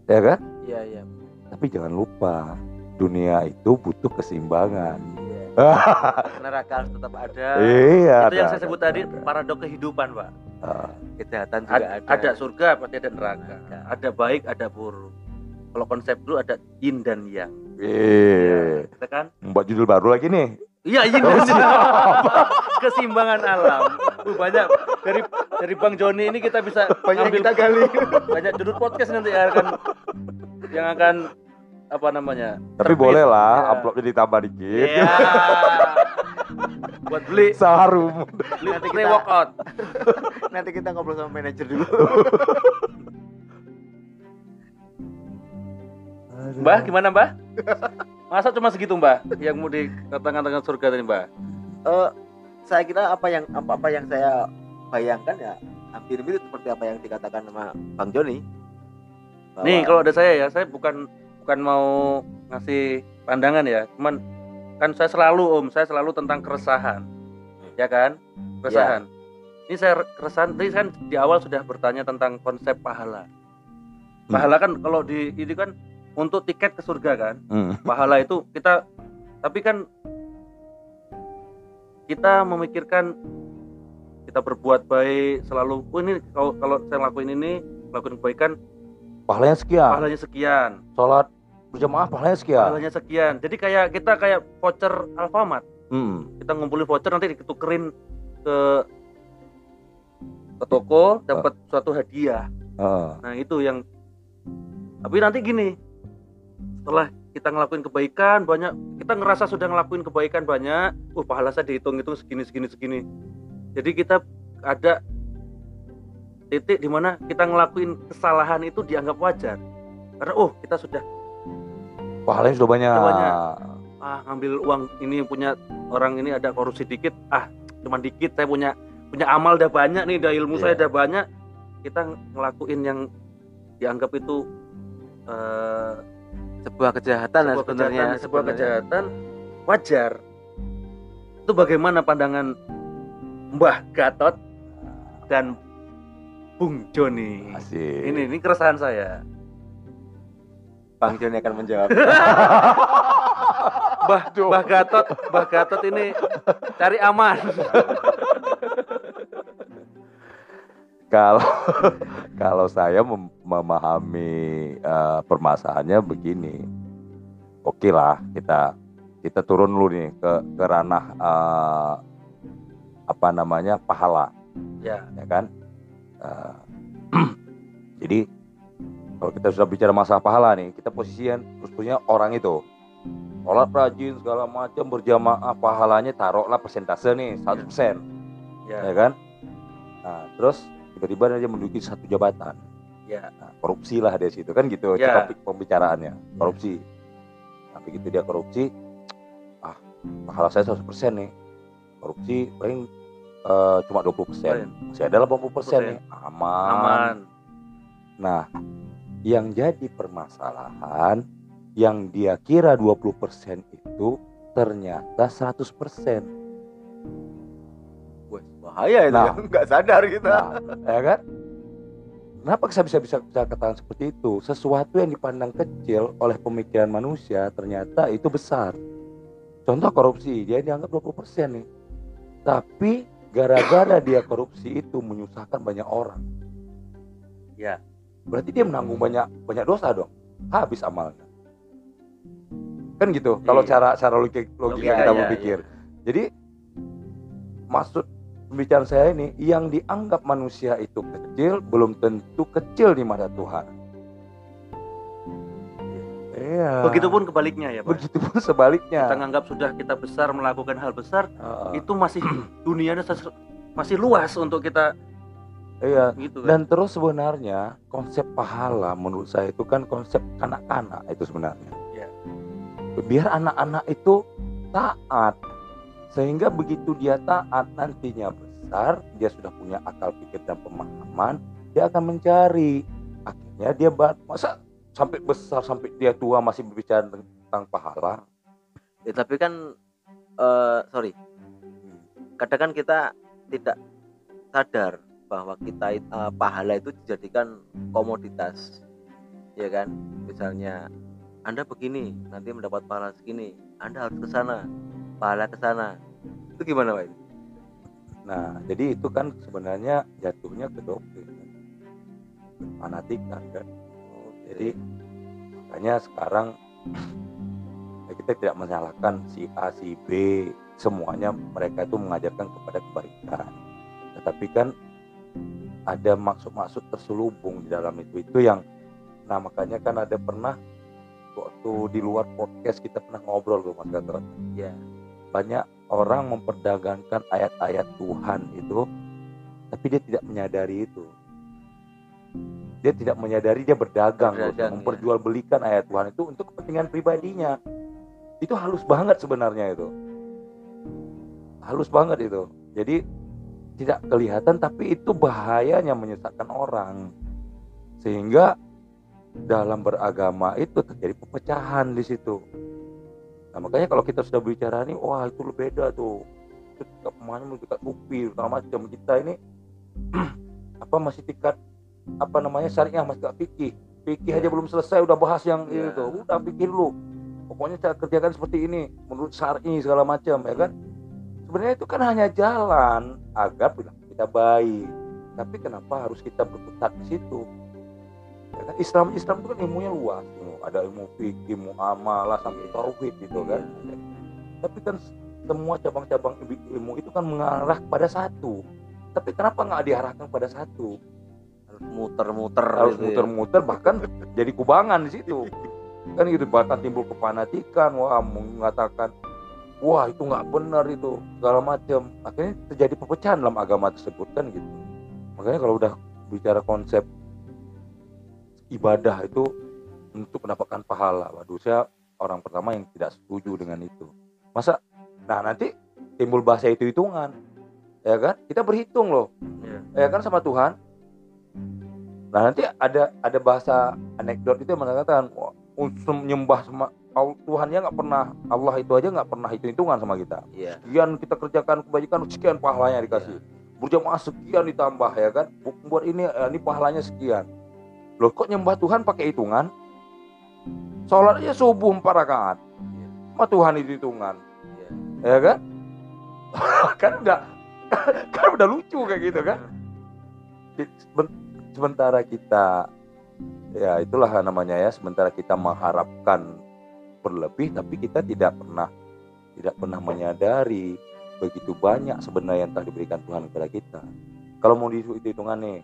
Ya kan? iya iya Tapi jangan lupa dunia itu butuh keseimbangan. iya. neraka harus tetap ada Iya. itu yang ada, saya sebut ada, tadi ada. paradok kehidupan, Pak. Ah, kejahatan juga Ada, ada ada surga pasti ada neraka. Ada. Ada baik, ada buruk. Kalau konsep dulu ada yin dan yang. Iya. Kita kan? Membuat judul baru lagi nih. Iya yin dan yang. Keseimbangan alam. Uh, banyak dari dari Bang Joni ini kita bisa banyak ambil kita gali banyak judul podcast nanti yang akan yang akan apa namanya? Tapi terbit. boleh lah, Ya. uploadnya ditambah dikit. Iya. Buat beli Saharum. beli Nanti kita- workout. nanti kita ngobrol sama manajer dulu Mbah, gimana Mbah? Masa cuma segitu Mbah yang mau dikatakan surga tadi Mbah? Eh, saya kira apa yang apa, apa yang saya bayangkan ya hampir mirip seperti apa yang dikatakan sama Bang Joni. Bahwa- Nih kalau ada saya ya, saya bukan bukan mau ngasih pandangan ya, cuman kan saya selalu Om, saya selalu tentang keresahan, ya kan? Keresahan. Ini saya keresahan, tadi kan di awal sudah bertanya tentang konsep pahala. Pahala kan kalau di ini kan untuk tiket ke surga kan, Hmm. pahala itu kita, tapi kan kita memikirkan kita berbuat baik selalu, oh ini kalau kalau saya lakuin ini, lakuin kebaikan, Pahalanya sekian. pahalanya sekian. Sholat berjamaah pahalanya sekian. pahalanya sekian. Jadi kayak kita kayak voucher Alfamart. Hmm. Kita ngumpulin voucher nanti ditukerin ke ke toko dapat suatu hadiah. Heeh. Nah, itu yang tapi nanti gini. Setelah kita ngelakuin kebaikan banyak, kita ngerasa sudah ngelakuin kebaikan banyak, uh pahala saya dihitung-hitung segini segini segini. jadi kita ada titik di mana kita ngelakuin kesalahan itu dianggap wajar karena oh kita sudah pahalanya sudah banyak. Sudah banyak. ah ngambil uang ini punya orang ini ada korupsi dikit ah cuman dikit saya punya punya amal udah banyak nih udah ilmu saya Iya. udah banyak kita ngelakuin yang dianggap itu eh, sebuah kejahatan sebuah sebenarnya kejahatan, sebuah sebenarnya. kejahatan. Wajar. Itu bagaimana pandangan Mbah Gatot dan Bung Joni? Asik. ini ini keresahan saya. Bang Joni akan menjawab. Mbah Mbah Gatot Mbah Gatot ini cari aman Kalau kalau saya mem- memahami eh, permasalahannya begini, oke lah kita kita turun dulu nih ke ke ranah eh, apa namanya pahala, ya. Ya kan? Eh, jadi kalau kita sudah bicara masalah pahala nih, kita posisikan terus punya orang itu. Sholat rajin segala macam berjamaah pahalanya taruhlah persentase nih 100% ya. Ya kan? Nah, terus tiba-tiba dia menduduki satu jabatan. ya Nah, korupsi lah dia situ kan gitu Ya. topik pembicaraannya. Korupsi. Nah, begitu dia korupsi, ah, pahala saya 100% nih. Korupsi paling eh, cuma 20%. Masih ada 80% nih. Aman. aman Nah, yang jadi permasalahan yang dia kira 20% itu ternyata 100%. Bahaya itu Nah. ya. nggak sadar kita Nah, ya kan? Kenapa saya bisa bisa bisa katakan seperti itu? Sesuatu yang dipandang kecil oleh pemikiran manusia ternyata itu besar. Contoh korupsi, dia dianggap 20% nih. Tapi gara-gara dia korupsi itu menyusahkan banyak orang. Ya. Berarti dia menanggung banyak banyak dosa dong. Habis amalnya. Kan gitu. Kalau Iya. cara cara logika, logika Logika, kita iya, berpikir. Jadi maksud pembicaraan saya ini yang dianggap manusia itu kecil belum tentu kecil di mata Tuhan. Iya. begitupun kebaliknya ya Pak Begitupun sebaliknya. kita nganggap sudah kita besar melakukan hal besar Heeh. itu masih dunianya masih luas untuk kita iya. gitu kan Dan terus sebenarnya konsep pahala menurut saya itu kan konsep kanak-kanak itu sebenarnya. Iya. Biar anak-anak itu taat. Sehingga begitu dia taat nantinya besar, dia sudah punya akal pikir dan pemahaman, dia akan mencari. Akhirnya dia masa sampai besar sampai dia tua masih berbicara tentang pahala. Ya, tapi kan eh, sorry. Kadang kan kita tidak sadar bahwa kita it- eh, pahala itu dijadikan komoditas. Ya kan? Misalnya anda begini nanti mendapat pahala segini. Anda harus ke sana pahala ke sana itu gimana pak Nah, jadi itu kan sebenarnya jatuhnya ke doktrin. Fanatikan kan. Jadi makanya sekarang ya kita tidak menyalahkan si A, si B, semuanya mereka itu mengajarkan kepada kebaikan. Tetapi kan ada maksud-maksud terselubung di dalam itu itu yang nah makanya kan ada pernah waktu di luar podcast kita pernah ngobrol tuh Mas Gatot. ya Banyak orang memperdagangkan ayat-ayat Tuhan itu tapi dia tidak menyadari itu. Dia tidak menyadari dia berdagang, loh, Berdagang, ya. memperjualbelikan ayat Tuhan itu untuk kepentingan pribadinya. Itu halus banget sebenarnya itu. Halus banget itu. Jadi tidak kelihatan tapi itu bahayanya menyesatkan orang. Sehingga dalam beragama itu terjadi pepecahan di situ. Nah, makanya kalau kita sudah bicara nih, wah itu lebih beda tuh. Itu pemahaman tingkat bukti, segala macam. Kita ini apa masih tingkat apa namanya syariah masih tingkat fikih. Fikih aja belum selesai udah bahas yang Iya. itu. Udah pikir lu. Pokoknya cara kerjakan seperti ini menurut syar'i segala macam ya kan. Sebenarnya itu kan hanya jalan agar kita baik. Tapi kenapa harus kita berkutat di situ? Ya kan? Islam Islam itu kan ilmunya luas, ada ilmu fikih, muamalah sampai tauhid gitu kan. Tapi kan semua cabang-cabang ilmu itu kan mengarah pada satu. Tapi kenapa nggak diarahkan pada satu? harus muter-muter Harus gitu ya. muter-muter bahkan jadi kubangan di situ. Kan gitu bahkan timbul kefanatikan, wah mengatakan wah itu nggak benar itu segala macam akhirnya terjadi perpecahan dalam agama tersebut kan gitu makanya kalau udah bicara konsep ibadah itu untuk mendapatkan pahala. Waduh saya orang pertama yang tidak setuju dengan itu. Masa? Nah nanti timbul bahasa itu hitungan ya kan? Kita berhitung loh. Iya. ya kan sama Tuhan? Nah nanti ada ada bahasa anekdot itu yang mengatakan untuk menyembah sama Al- Tuhannya nggak pernah Allah itu aja nggak pernah hitung hitungan sama kita. Iya. sekian kita kerjakan kebajikan sekian pahalanya dikasih. Berjamaah sekian ditambah ya kan? Bu- buat ini eh, ini pahalanya sekian. Loh kok nyembah Tuhan pakai hitungan sholat aja subuh empat rakaat. Sama Tuhan itu hitungan. Ya kan? Kan udah kan udah lucu kayak gitu kan? Seben- sementara kita ya itulah namanya ya sementara kita mengharapkan berlebih tapi kita tidak pernah tidak pernah menyadari begitu banyak sebenarnya yang telah diberikan Tuhan kepada kita. Kalau mau dihitung hitungan nih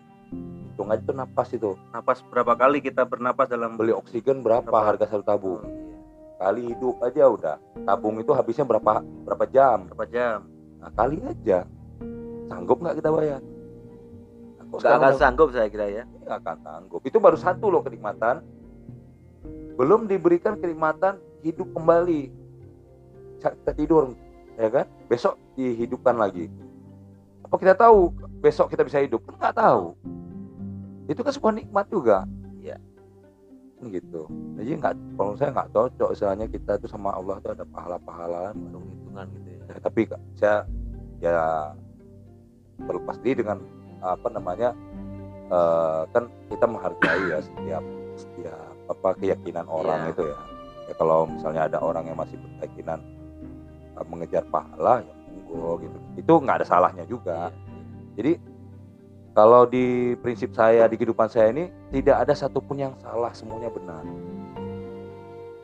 hitung aja tuh napas itu Napas berapa kali kita bernapas dalam beli oksigen berapa Berapa? harga satu tabung kali hidup aja udah tabung itu habisnya berapa berapa jam berapa jam? nah, kali aja sanggup nggak kita bayar Nah, Nggak sekarang akan udah- sanggup saya kira ya. nggak akan sanggup. Itu baru satu loh kenikmatan. Belum diberikan kenikmatan hidup kembali. Saat kita tidur, ya kan? Besok dihidupkan lagi. Apa kita tahu besok kita bisa hidup? Kan nggak tahu. Itu kan sebuah nikmat juga. Kan Gitu. Jadi nggak, kalau saya nggak cocok istilahnya kita tuh sama Allah tuh ada pahala-pahala. Hitung hitungan gitu ya. Ya, tapi saya ya terlepas diri dengan apa namanya eh, kan kita menghargai ya setiap setiap apa keyakinan orang Iya. itu ya. ya kalau misalnya ada orang yang masih berkeyakinan eh, mengejar pahala ya monggo gitu itu nggak ada salahnya juga jadi kalau di prinsip saya di kehidupan saya ini tidak ada satupun yang salah semuanya benar.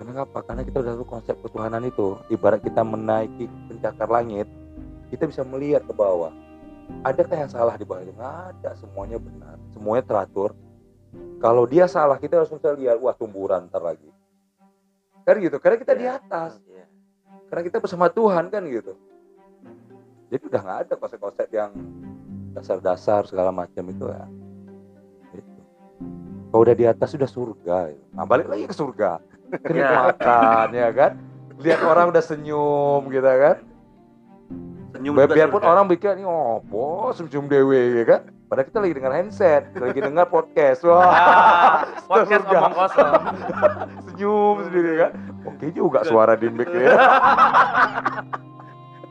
Karena apa? Karena kita udah tahu konsep ketuhanan itu ibarat kita menaiki pencakar langit kita bisa melihat ke bawah. Adakah yang salah di bawah itu? Nggak ada semuanya benar. Semuanya teratur. Kalau dia salah kita langsung bisa lihat wah tumburan ntar lagi. Kan gitu? Karena kita di atas. Iya. karena kita bersama Tuhan kan gitu? Jadi udah nggak ada konsep-konsep yang dasar-dasar segala macam itu ya Gitu. kalau udah di atas sudah surga gitu. nah balik lagi ke surga kenikmatan ya kan lihat orang udah senyum gitu kan Senyum biarpun surga. orang pikir ini oh bos senyum dewe ya kan padahal kita lagi dengan handset lagi dengar podcast wah Ah, podcast surga. kosong. senyum sendiri kan oke juga suara di mic ya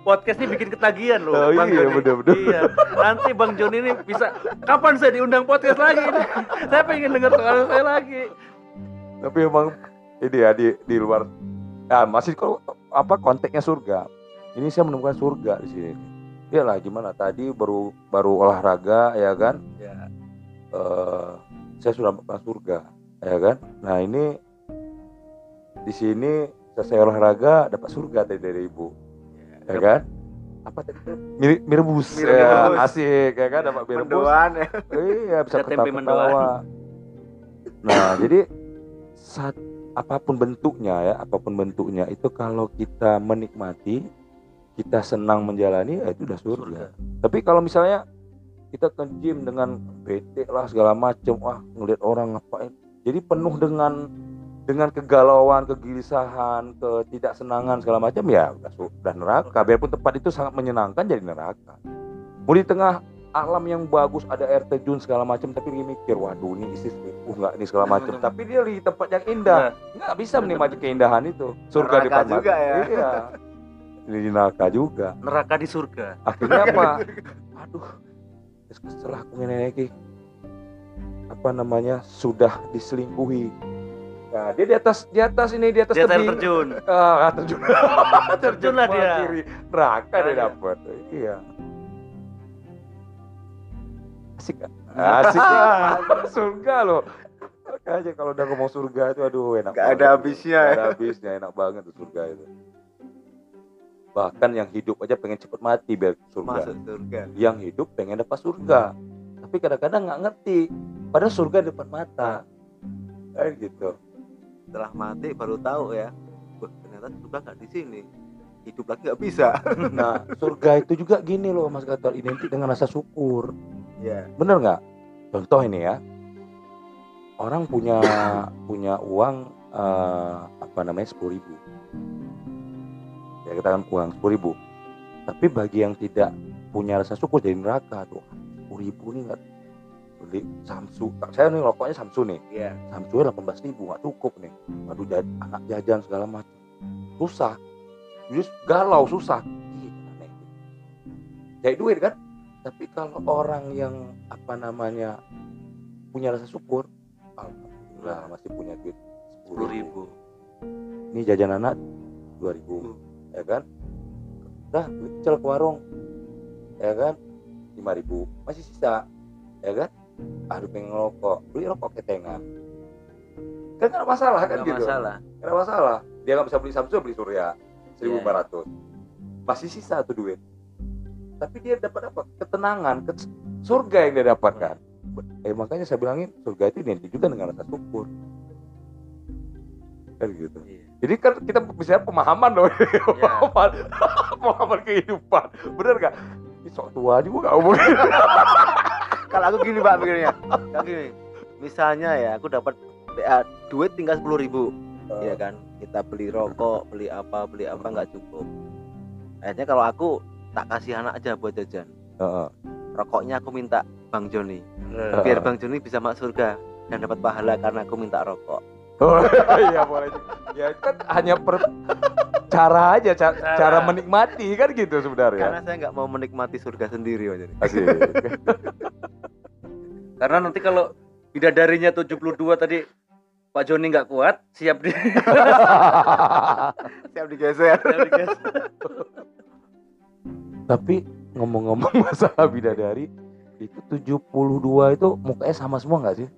Podcast ini bikin ketagihan loh, Oh, Bang iya, Joni. bener-bener. Iya. Nanti Bang Joni ini bisa kapan saya diundang podcast lagi ini? saya pengen dengar suara saya lagi. tapi emang ini ya di di luar ya masih kalau apa konteksnya surga ini saya menemukan surga di sini Iyalah gimana tadi baru baru olahraga ya kan Ya. eh saya sudah menemukan surga ya kan nah ini di sini selesai olahraga dapat surga tadi dari ibu ya kan? Apa tadi tuh? Mir- mirebus Mir- ya, asik ya kan? Dapat mirebus Mendoan ya. iya bisa Ada tempe ketawa-ketawa. nah jadi saat apa pun bentuknya ya apa pun bentuknya itu kalau kita menikmati kita senang menjalani ya itu udah surga. Surga. tapi kalau misalnya kita ke gym dengan bete lah segala macem wah ngeliat orang ngapain? Jadi penuh dengan dengan kegalauan, kegelisahan, ketidaksenangan segala macam ya udah su- udah neraka. Biarpun tempat itu sangat menyenangkan jadi neraka. Mau di tengah alam yang bagus ada air terjun segala macam tapi dia mikir waduh ini isi selingkuh nggak ini segala macam. Tapi dia di tempat yang indah. Nggak bisa menikmati keindahan itu. Surga di Neraka depan juga mata. ya. iya. Ini di neraka juga. Neraka di surga. akhirnya apa? Aduh. Setelah aku ini lagi apa namanya sudah diselingkuhi nah dia di atas di atas ini di atas Dia tebing terjun. ah terjun Terjun lah dia. kiri. neraka dia Iya. dapat iya asik gak? asik surga loh Makanya kalau udah ngomong surga itu aduh enak Gak banget. ada habisnya Gak ada habisnya enak banget tuh surga itu bahkan yang hidup aja pengen cepet mati biar surga Masuk surga. yang hidup pengen dapat surga tapi kadang-kadang nggak ngerti padahal surga depan mata kayak gitu Setelah mati baru tahu ya. Wah, ternyata surga nggak di sini. hidup lagi nggak bisa Nah, surga itu juga gini loh Mas Gatot, identik dengan rasa syukur. ya Bener nggak? Contoh ini ya, orang punya punya uang eh, apa namanya sepuluh ribu, ya kita kan uang sepuluh ribu. Tapi bagi yang tidak punya rasa syukur jadi neraka tuh, sepuluh ribu nih nggak beli Samsu. Saya nih rokoknya Samsu nih, ya Samsu delapan belas ribu nggak cukup nih. Waduh jad- anak jajan segala macam, susah. Jadi galau susah. Ih, aneh. Cari duit kan? Tapi kalau orang yang apa namanya punya rasa syukur, alhamdulillah masih punya duit sepuluh ribu Ini jajan anak dua ribu, ya kan? Dah beli ke warung, ya kan? Lima ribu, masih sisa, ya kan? Aduh pengen ngerokok, beli rokok ketengan. Kan nggak ada masalah kan nggak gitu? masalah Nggak masalah. Dia nggak bisa beli Samsung, beli Surya 1500. Masih sisa tuh duit. Tapi dia dapat apa? Ketenangan, ke surga yang dia dapatkan. Eh makanya saya bilangin surga itu identik juga dengan rasa syukur. Kan gitu. Iya. Jadi kan kita bisa pemahaman loh, Iya. pemahaman, pemahaman kehidupan. Bener nggak? Ini sok tua juga nggak ngomong. kalau aku gini pak pikirnya gini misalnya ya aku dapat PA duit tinggal sepuluh ribu ya kan kita beli rokok beli apa beli apa nggak cukup akhirnya kalau aku tak kasih anak aja buat jajan Heeh. rokoknya aku minta bang Joni Eh, biar bang Joni bisa masuk surga dan dapat pahala karena aku minta rokok Oh, iya boleh. Ya kan hanya per cara aja, ca- cara, Cara. menikmati kan gitu sebenarnya. karena saya nggak mau menikmati surga sendiri Asik. karena nanti kalau bidadarinya 72 tadi Pak Joni nggak kuat siap di siap digeser siap digas- Tapi ngomong-ngomong masalah bidadari itu 72 itu mukanya sama semua nggak sih?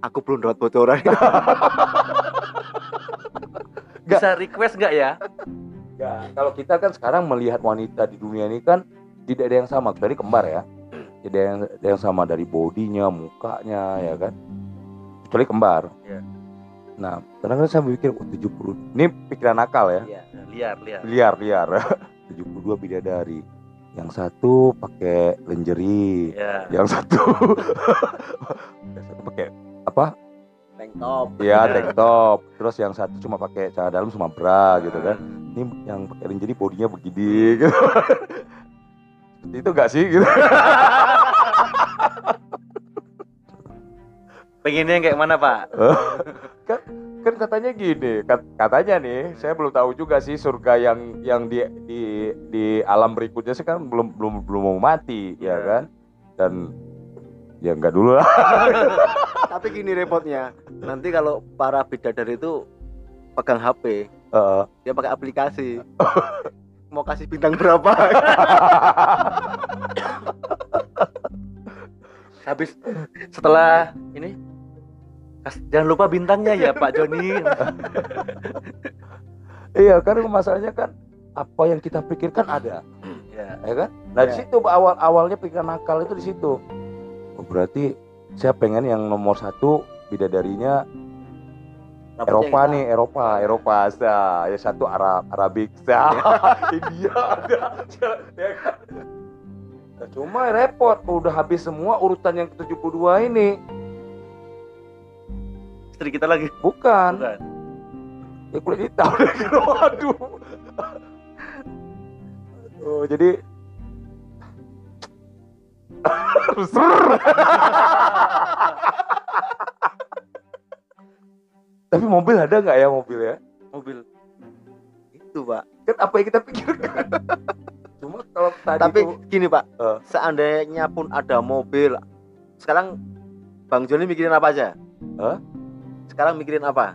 aku belum dapat bocoran bisa request nggak ya Ya, kalau kita kan sekarang melihat wanita di dunia ini kan tidak ada yang sama, kecuali kembar ya. Ada yang, ada yang sama dari bodinya, mukanya, ya kan. Kecuali kembar. Iya. Nah, kadang-kadang saya berpikir, oh, 70. Ini pikiran nakal ya. Iya. liar liar Liar, liar. 72 bidadari. Yang satu pakai lingerie, ya yang satu yang satu pakai apa? tank top Ya, tank top. Terus yang satu cuma pakai celana dalam sama bra gitu kan. ini yang pakai lingerie bodinya begini gitu. Itu gak sih gitu? pengennya yang kayak mana Pak Kan katanya gini, kat- katanya nih, saya belum tahu juga sih surga yang yang di di di alam berikutnya sih kan belum belum belum mau mati ya Iya. kan? Dan ya enggak dulu lah. tapi gini repotnya nanti kalau para bidadari itu pegang HP Heeh. dia pakai aplikasi mau kasih bintang berapa habis setelah ini jangan lupa bintangnya ya Pak Joni iya kan masalahnya kan apa yang kita pikirkan ada. ya ya kan? Nah di Ya. situ awal awalnya pikiran nakal itu di situ. Oh, berarti saya pengen yang nomor satu bidadarinya Eropa nih, Eropa, Eropa, Sa. ya satu Arab, Arabik, Sa. India ada, ya kan? Nah, Cuma repot, udah habis semua urutan yang ke-72 ini. istri kita lagi Bukan, bukan ya kulit hitam. Waduh. Oh, jadi Tapi mobil ada nggak ya mobil ya? mobil itu pak Kan apa yang kita pikirkan? Cuma kalau tadi tapi tuh, gini pak Eh. seandainya pun ada mobil sekarang bang Joni mikirin apa aja Hah? sekarang mikirin apa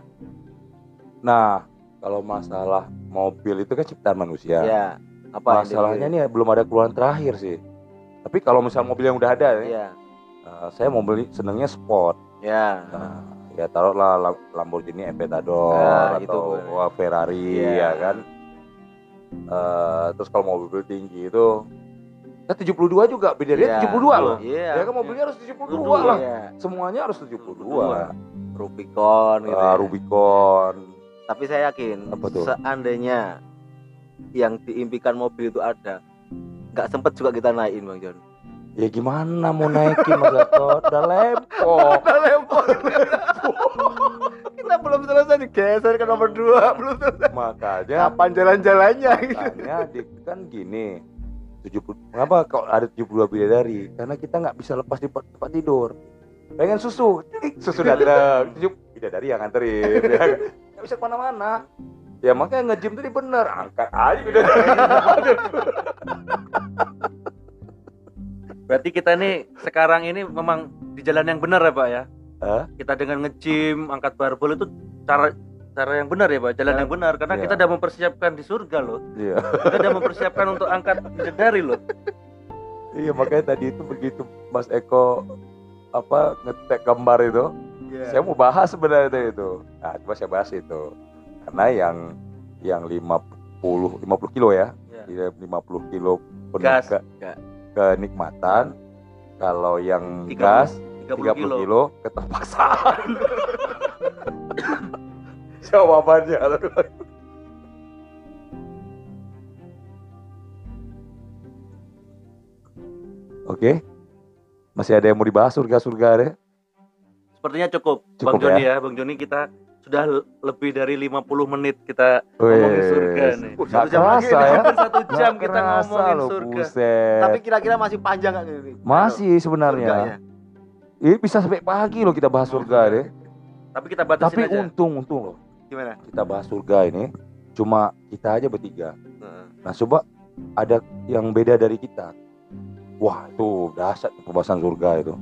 nah kalau masalah mobil itu kan ciptaan manusia. ya apa Masalahnya nih belum ada keluaran terakhir sih. Tapi kalau misal mobil yang udah ada, ya, eh, saya mau beli senengnya sport. ya Nah, ya taruhlah Lam- Lamborghini Aventador Nah, itu atau boleh. wah, Ferrari Iya. ya kan. Eh, terus kalau mobil tinggi itu kan 72 juga beda dia Iya. 72 loh. iya Ya kan mobilnya harus 72 72 lah. Iya. Semuanya harus 72. 72. Rubicon gitu Ah, ya. Rubicon. tapi saya yakin Apa tuh? seandainya yang diimpikan mobil itu ada nggak sempet juga kita naikin bang John Ya gimana mau naikin Mas Gatot? Udah. Digeser ke nomor dua belum selesai Makanya kapan jalan-jalannya? makanya di, kan gini 70 kenapa kalau ada 72 bidadari karena kita nggak bisa lepas di tempat tidur. Pengen susu susu datang tujuh bidadari yang nganterin ya kan? nggak bisa ke mana-mana. Ya makanya nge-gym tadi bener angkat aja bidadari Berarti kita nih sekarang ini memang di jalan yang benar ya Pak ya. Hah? Kita dengan nge-gym, angkat barbel itu cara cara yang benar ya Pak, jalan yang benar karena Iya. kita udah mempersiapkan di surga loh. iya Kita udah mempersiapkan untuk angkat bidadari loh. iya makanya tadi itu begitu Mas Eko apa ngetek gambar itu Iya. saya mau bahas sebenarnya itu nah coba saya bahas itu karena yang yang 50 50 kilo ya Ya. Iya, 50 kilo penuh Gas. ke- Gas. kenikmatan kalau yang 30 gas 30, 30 kilo. kilo, keterpaksaan jawabannya oke masih ada yang mau dibahas surga-surga deh Sepertinya cukup, Cukup Bang Joni ya. Bang Joni kita sudah lebih dari 50 menit kita Wes. ngomongin surga nih. Satu jam lagi ya Hampir satu jam Nggak kita ngomongin loh, surga. buset. tapi kira-kira masih panjang nggak ini masih sebenarnya surganya ini bisa sampai pagi loh kita bahas surga deh Tapi kita batasin tapi aja. untung untung loh gimana kita bahas surga ini cuma kita aja bertiga Heeh. Nah coba ada yang beda dari kita. Wah itu dahsyat pembahasan surga itu.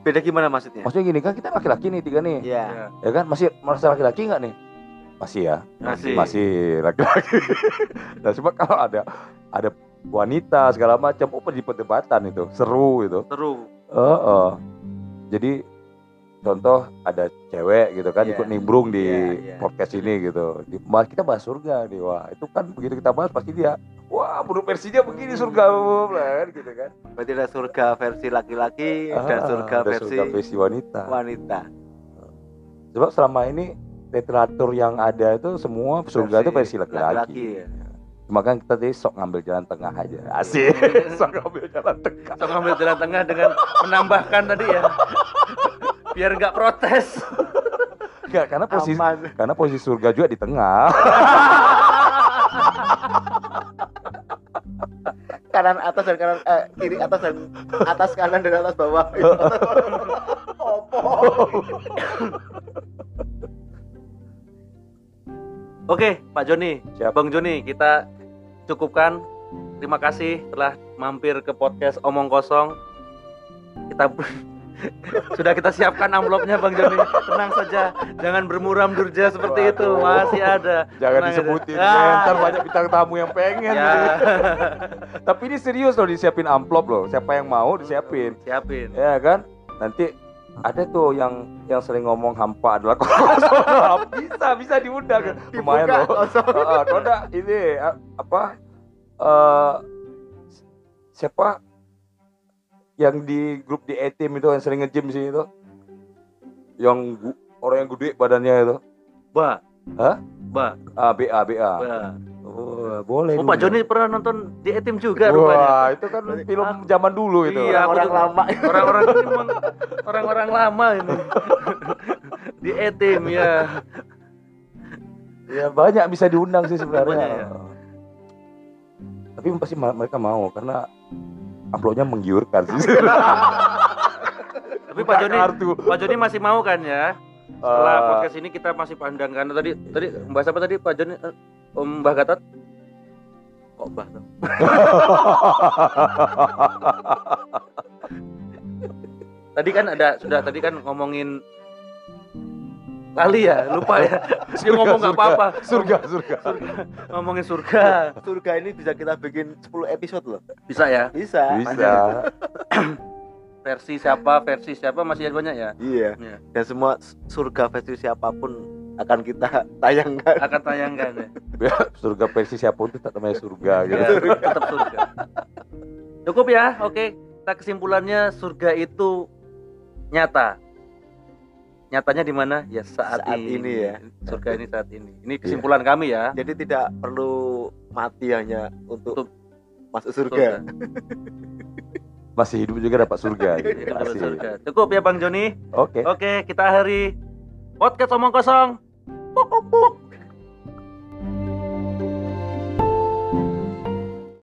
beda gimana maksudnya Maksudnya gini kan kita laki-laki nih tiga nih, Iya. Ya, kan masih merasa laki-laki nggak nih? Masih ya, masih. masih laki-laki. nah coba kalau ada ada wanita segala macam, oh di perdebatan itu seru itu. Seru. Heeh. Jadi contoh ada cewek gitu kan Iya. ikut nimbrung di Iya, iya. podcast ini gitu. Di, kita bahas surga nih. Wah, itu kan begitu kita bahas pasti dia wah menurut versinya begini surga kan gitu kan. berarti ada surga versi laki-laki dan Ah, surga ada versi surga versi wanita. wanita Sebab selama ini literatur yang ada itu semua surga itu versi laki-laki, ya. Maka kita tadi sok ngambil jalan tengah aja. Asik. sok ngambil jalan tengah. Sok ngambil jalan tengah dengan menambahkan tadi ya. Biar nggak protes. Enggak, karena posisi aman karena posisi surga juga di tengah. kanan atas dan kanan eh, kiri atas dan atas kanan dan atas bawah opo Oke, Pak Joni, Siap. Bang Joni, kita cukupkan. Terima kasih telah mampir ke podcast Omong Kosong. Kita sudah kita siapkan amplopnya Bang Joni. Tenang saja, jangan bermuram durja seperti itu. Masih ada. Jangan Tenang disebutin. Ah. Ntar banyak bintang tamu yang pengen. Ya, Tapi ini serius loh disiapin amplop loh. Siapa yang mau disiapin. siapin. Ya kan? Nanti ada tuh yang yang sering ngomong hampa adalah kosong. bisa bisa diundang. Lumayan loh. kosong Ah, ini a- apa eh siapa yang di grup di etim itu yang sering nge-gym sih itu yang gu- orang yang gede badannya itu Ba. Hah? Ba. ah BA BA Ba. oh, boleh Oh, Pak. Joni pernah nonton di Etim juga Wah, rupanya. itu kan film zaman dulu itu. Iya, orang juga- lama Orang-orang ini memang orang-orang lama ini. di Etim ya. Ya banyak bisa diundang sih sebenarnya. Banyak ya? Tapi pasti mereka mau karena amplopnya menggiurkan sih. Tapi Pak Joni. Pak Joni masih mau kan ya? Setelah Eh, podcast ini kita masih pandang karena tadi tadi membahas apa tadi Pak Joni Om Mbah Gatot? Kok Mbah? tadi kan ada sudah tadi kan ngomongin kali ya? Lupa ya? Dia ngomong nggak apa-apa. Surga, surga. ngomongin surga. Surga. Ini bisa kita bikin 10 episode loh. Bisa ya? Bisa. Bisa. versi siapa versi siapa masih ada banyak ya? Iya. Iya. dan semua surga versi siapa pun akan kita tayangkan. Akan tayangkan ya, surga versi siapa pun itu tak namanya surga gitu. ya tetap surga. Cukup ya? Oke. Kita kesimpulannya surga itu nyata nyatanya di mana ya saat, Saat ini ya. surga ini saat ini ini kesimpulan kami ya Jadi tidak perlu mati hanya untuk, Untuk masuk surga. Masih hidup juga dapat surga. Hidup dapat Asik. surga. cukup ya bang Joni Oke. oke kita akhiri podcast omong kosong Puk, puk, puk.